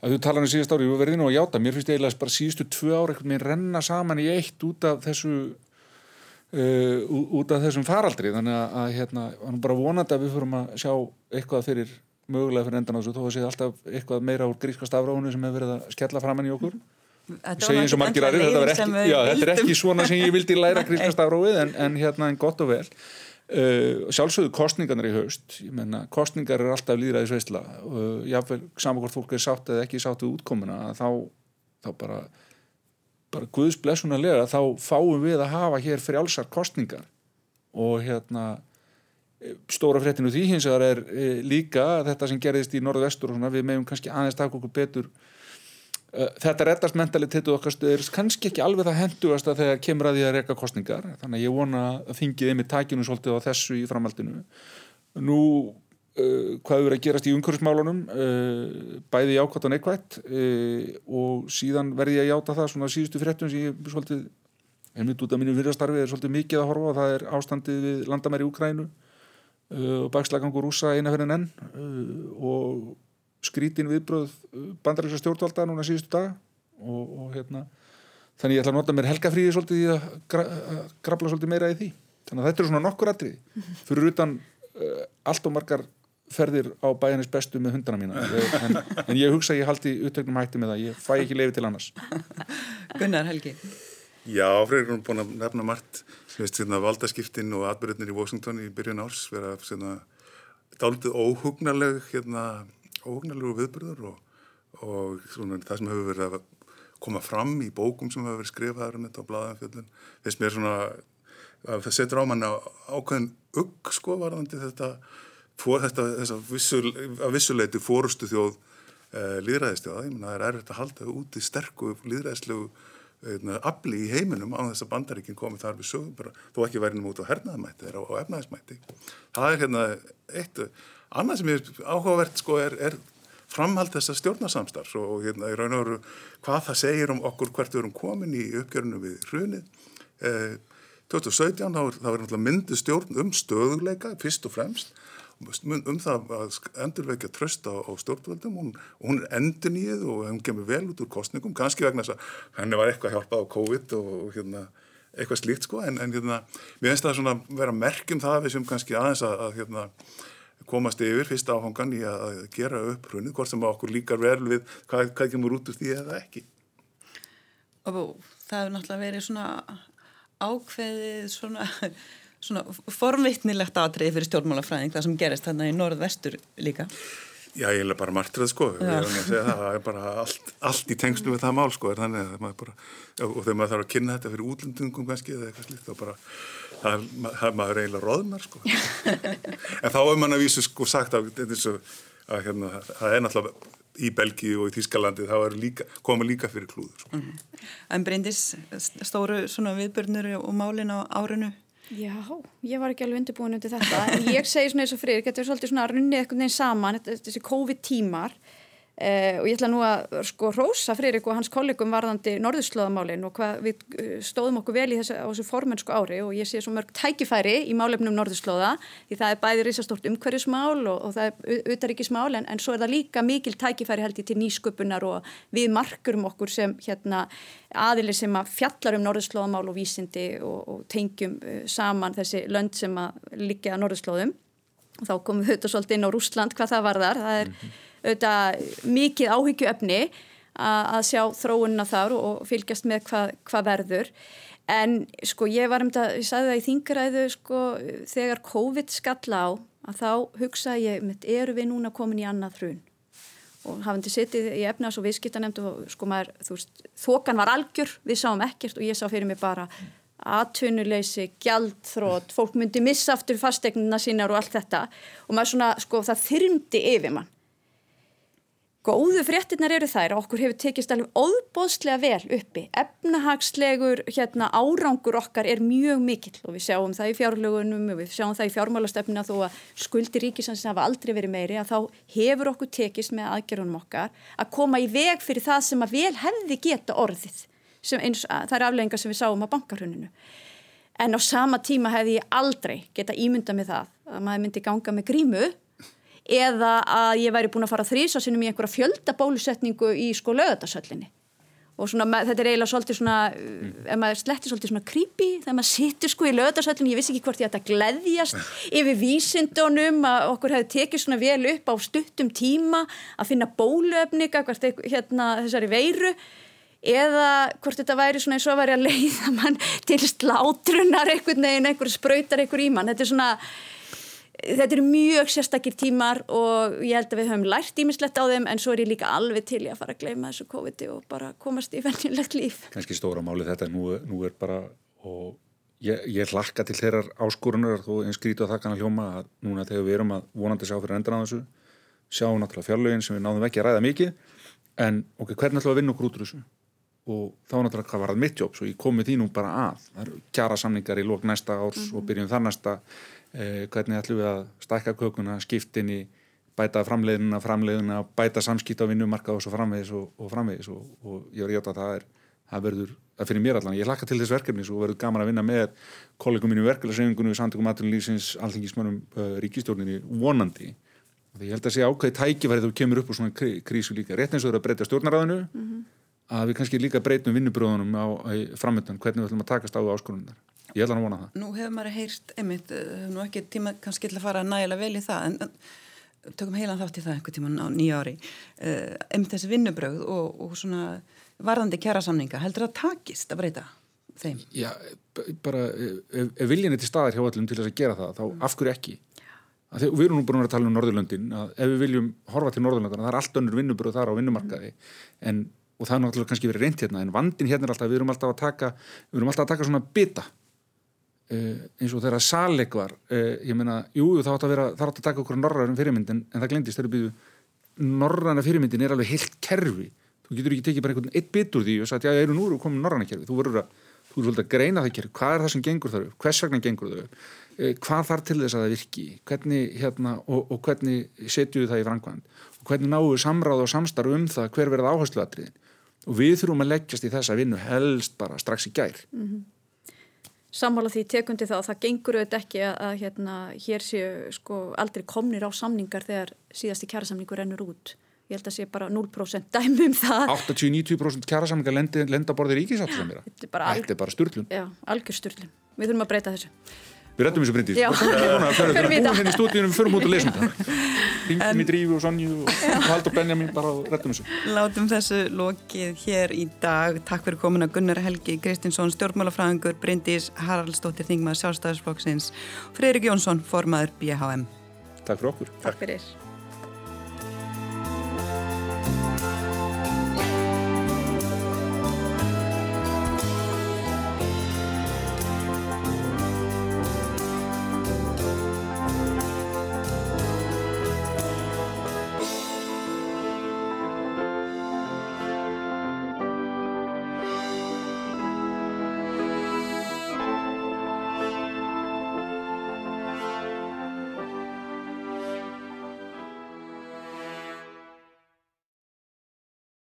að þú talar um síðast ári, ég verði nú að játa mér finnst ég eiginlega bara síðustu tvö ári með renna saman í eitt út af þessu uh, út af þessum faraldri. Þannig að, að hérna, bara vonandi að við fyrir að sjá eitthvað fyrir mögulega fyrir endan á þessu, þó að sé alltaf eitthvað meira úr gríska stafránu sem hefur verið að skella framann í okkur segja eins og margir aðri, þetta, þetta er ekki svona sem ég vildi læra gríska stafráið en, en hérna en gott og vel. Uh, sjálfsögðu kostningarnir í haust. Menna, kostningar er alltaf líðræðis veistla uh, saman hvort fólk er sátt eða ekki sátt við útkomuna þá, þá bara, bara Guðs blessunarlega þá fáum við að hafa hér frjálsar kostningar og hérna stóra fréttinu því hins vegar er e, líka þetta sem gerðist í norðvestur og svona, við meðum kannski aðeins taka okkur betur Eh, þetta reddast mentalitettu okkar er kannski ekki alveg það hendugast að þegar kemur að því að reyka kostningar þannig að ég vona að þingið einmitt takinu svolítið á þessu í framhaldinu. Nú uh, hvað verið að gerast í umhverfismálunum? Uh, bæði jákvæmt og neikvæmt uh, og síðan verði ég að játa það svona síðustu fréttum sem ég svolítið einmitt út af mínu fyrirstarfi er svolítið mikið að horfa það er ástandið við landamæri í Ukrænu og bakslagangur rúsa eina fyrir enn. Og skrítin viðbröð uh, bandaríksa stjórnvalda núna síðustu dag og, og hérna þannig ég ætla að nota mér helgafríði svolítið í að, gra að grabla svolítið meira í því. Þannig að þetta eru svona nokkur atriði. Fyrir utan uh, allt og margar ferðir á bæjarnis bestu með hundana mína. En, en ég hugsa að ég haldi uttöknum hætti með það, ég fæ ekki leiði til annars. Gunnar Helgi. Já, Freyr er búin að nefna margt. Veist, hérna, valdaskiptin og atbyrðinir í Washington í byrjun árs vera svona, dálítið óhugnarleg hérna, óhugnarlegu viðbyrður og, og svona, það sem hefur verið að koma fram í bókum sem hefur verið skrifaður um þetta á blæðanfjöldun þess mér svona að það setur á manna ákveðin ugg sko varðandi þetta, for, þetta þess að vissu, vissuleiti fórustu þjóð eh, líðræðistjóða, ég menna það er erfitt að halda út í sterku líðræðislegu Hérna, afli í heiminum á þess að bandaríkinn komið þar við sögum bara, þó ekki verið út á hernaðamætti eða á efnaðismætti það er hérna eitt annað sem er áhugavert sko er, er framhald þess að stjórnarsamstarfs og hérna í raun og veru hvað það segir um okkur hvert við erum komin í uppgjörinu við hrunið. Eh, 2017 þá er, náttúrulega myndu stjórn um stöðuleika fyrst og fremst. Um það að endurveikja tröst á, á stjórnvöldum. Hún, hún er endur nýið og hún kemur vel út úr kostningum, kannski vegna þess að henni var eitthvað hjálpað á COVID og, og hérna, eitthvað slíkt sko en, en hérna, við finnst það svona vera merkjum það við sem kannski aðeins að, að hérna, komast yfir fyrsta áhangan í að, gera upp hrunið, hvort sem okkur líkar vel við hvað, hvað kemur út úr því eða ekki. Og það hefur náttúrulega verið svona ákveðið svona svona formvittnilegt aðtrið fyrir stjórnmálafræðing það sem gerist þarna í norðvestur líka Já, ég er bara martrið sko segja það, er bara allt, allt í tengslu við það mál sko, þannig að maður bara og þegar maður þarf að kynna þetta fyrir útlendungum kannski eða eitthvað slíkt, þá bara það, það maður eiginlega róðnar sko en þá er mann að vísu sko sagt að, að hérna, það er náttúrulega í Belgíu og í Þískalandi þá líka, koma líka fyrir klúður sko. mm -hmm. En Bryndis, stóru svona viðbörnur og málin á árinu Já, ég var ekki alveg undirbúin undir þetta en ég segi svona eins og fyrir, getur svolítið svona runnið eitthvað neins saman, þessi COVID-tímar Eh, og ég ætla nú að sko rosa Fririk og hans kollegum varðandi norðurslóðamálinn og hvað við eh, stóðum okkur vel í þessu, þessu formensku ári og ég sé svo mörg tækifæri í málefnum norðurslóða því það er bæði risastort umhverjusmál og, og það er utaríkismál en, en svo er það líka mikil tækifæri held ég til nýsköpunar og við markurum okkur sem hérna aðilir sem að fjallar um norðurslóðamál og vísindi og, og tengjum uh, saman þessi lönd sem að liggja norðurslóðum. Og þá komum við auðvitað svolítið inn á Rúsland hvað það varðar, það er mm -hmm auðvitað mikið áhyggjuefni að sjá þróunna þar og fylgjast með hvað, hvað verður. En sko ég var um þetta, ég sagði það í þingaræðu sko þegar COVID skalla á að þá hugsa ég, eru við núna komin í annað hrun? Og hafandi sittið í efnaðs og viðskiptanemnd og sko maður, þú veist, þokan var algjör, við sáum ekkert og ég sá fyrir mig bara aðtunuleysi, gjaldþrótt, fólk myndi missa aftur fastegnina sínar og allt þetta. Og maður svona, sko, það þyrmdi yfir mann Góðu fréttinnar eru þær að okkur hefur tekist alveg óbóðslega vel uppi. Efnahagslegur hérna, árangur okkar er mjög mikill og við sjáum það í fjárlögunum og við sjáum það í fjármálastefnina þó að skuldi ríkisans hafa aldrei verið meiri að þá hefur okkur tekist með aðgerðunum okkar að koma í veg fyrir það sem að vel hefði geta orðið. Eins, að, það er afleggingar sem við sáum á bankarhuninu. En á sama tíma hefði ég aldrei geta ímynda með það að maður myndi ganga með grímu eða að ég væri búin að fara þrýsa sinum í einhverja fjöldabólusetningu í sko lögadagsöllinni og svona, þetta er eiginlega svolítið svona mm. ef maður slettir svolítið svona creepy þegar maður sittur sko í lögadagsöllinni, ég vissi ekki hvort ég ætti að gleðjast yfir vísindunum að okkur hefði tekið svona vel upp á stuttum tíma að finna bóluöfninga hérna þessari veiru eða hvort þetta væri svona eins og að væri að leiða mann til slátrunar einhvern veginn, einhver spröytar einhver í mann, þetta er svona þetta eru mjög sérstakir tímar og ég held að við höfum lært ímislegt á þeim en svo er ég líka alveg til að fara að gleyma þessu COVID og bara komast í vennilegt líf. Kanski stóra máli þetta nú, nú er bara og ég, ég hlakka til þeirrar áskorunar þó eins grítu að það kannar hljóma að núna þegar við erum að vonandi sjá fyrir endan á þessu sjáum náttúrulega fjárlögin sem við náðum ekki að ræða mikið en ok, hvernig ætlum við að vinna okkur út úr þessu? og þá náttúrulega hvað var það mitt jobb svo ég kom með því nú bara að það eru kjara samningar í lók næsta árs og byrjum þar næsta hvernig ætlum við að stækka kökuna, skiptinni bæta framleiðina, framleiðina bæta samskipt á vinnumarka og svo framvegis og, og framvegis og, og ég var að hjáta að það er það verður, það fyrir mér allan ég hlakka til þess verkefni svo verður gaman að vinna með kollegum mínu verkefnisefingunum, samtökum aðtunlýsins alþingismönum uh, ríkistjórninni vonandi Því ég held að sé ákveði tækifæri þegar þú kemur upp úr svona krí, krísu líka. Rétt eins og þú eru að breyta stjórnaráðinu mm -hmm. að við kannski líka breytum vinnubröðunum á, á framöndan hvernig við ætlum að takast á áskonunar. Ég held að hann vona það. Nú hefur maður heyrt, einmitt, uh, nú ekki tíma kannski til að fara nægilega vel í það en, en tökum heilan þátt í það einhver tíma á nýja ári. Uh, einmitt þessi vinnubröð og, og svona varðandi kjæra samninga, heldur það takist að breyta þeim? Já, bara ef, ef viljin er til staðar hjá allum til þess að gera það, þá mm. af hverju ekki? Þegar, við erum nú búin að tala um Norðurlöndin að ef við viljum horfa til Norðurlöndina það er allt önnur vinnubröð þar á vinnumarkaði en, og það er náttúrulega kannski verið reynd hérna en vandin hérna er alltaf, við erum alltaf að taka við erum alltaf að taka svona bita eins og þegar Saleg var uh, ég meina, jú, það átt að vera það átt að taka okkur norræðum fyrirmyndin en það glendist þegar við norræna fyrirmyndin er alveg heilt kerfi, þú getur ekki tekið bara einhvern eitt bit úr því og sagt, já, ég er nú komið norræna kerfi, þú verður að, þú að greina það kerfi, hvað er það sem gengur þar upp, hvers vegna gengur þau Eh, hvað þarf til þess að það virki? Hvernig, hérna, og, og hvernig setju það í frangvænd og hvernig við samráð og samstarf um það hver verða áhersluatriðin? Og við þurfum að leggjast í þessa vinnu helst bara strax í gær. Mm -hmm. Sammála því tekundi þá að það gengur auðvitað ekki að, að hérna, hér séu sko, aldrei komnir á samningar þegar síðasti kjærasamningur rennur út. Ég held að sé bara 0% dæmi um það. 80-90% kjærasamningar lenda borðir ríkisátt sem er þetta er bara styrlun algjör styrlun, við þurfum að breyta þessu Við rættum þessu brindis. Já. Förum við það. Í stúdíunum, förum út og lesum það. Ringum í Drífi og Sonju og Hald og Benjamin bara og rættum þessu. Látum þessu lokið hér í dag. Takk fyrir komuna Gunnar Helgi Kristinsson, stjórnmálafræðingur, Bryndis Haraldsdóttir Þingmaður Sjálfstæðarsflokksins, Freirik Jónsson, formaður BHM. Takk fyrir okkur. Takk fyrir.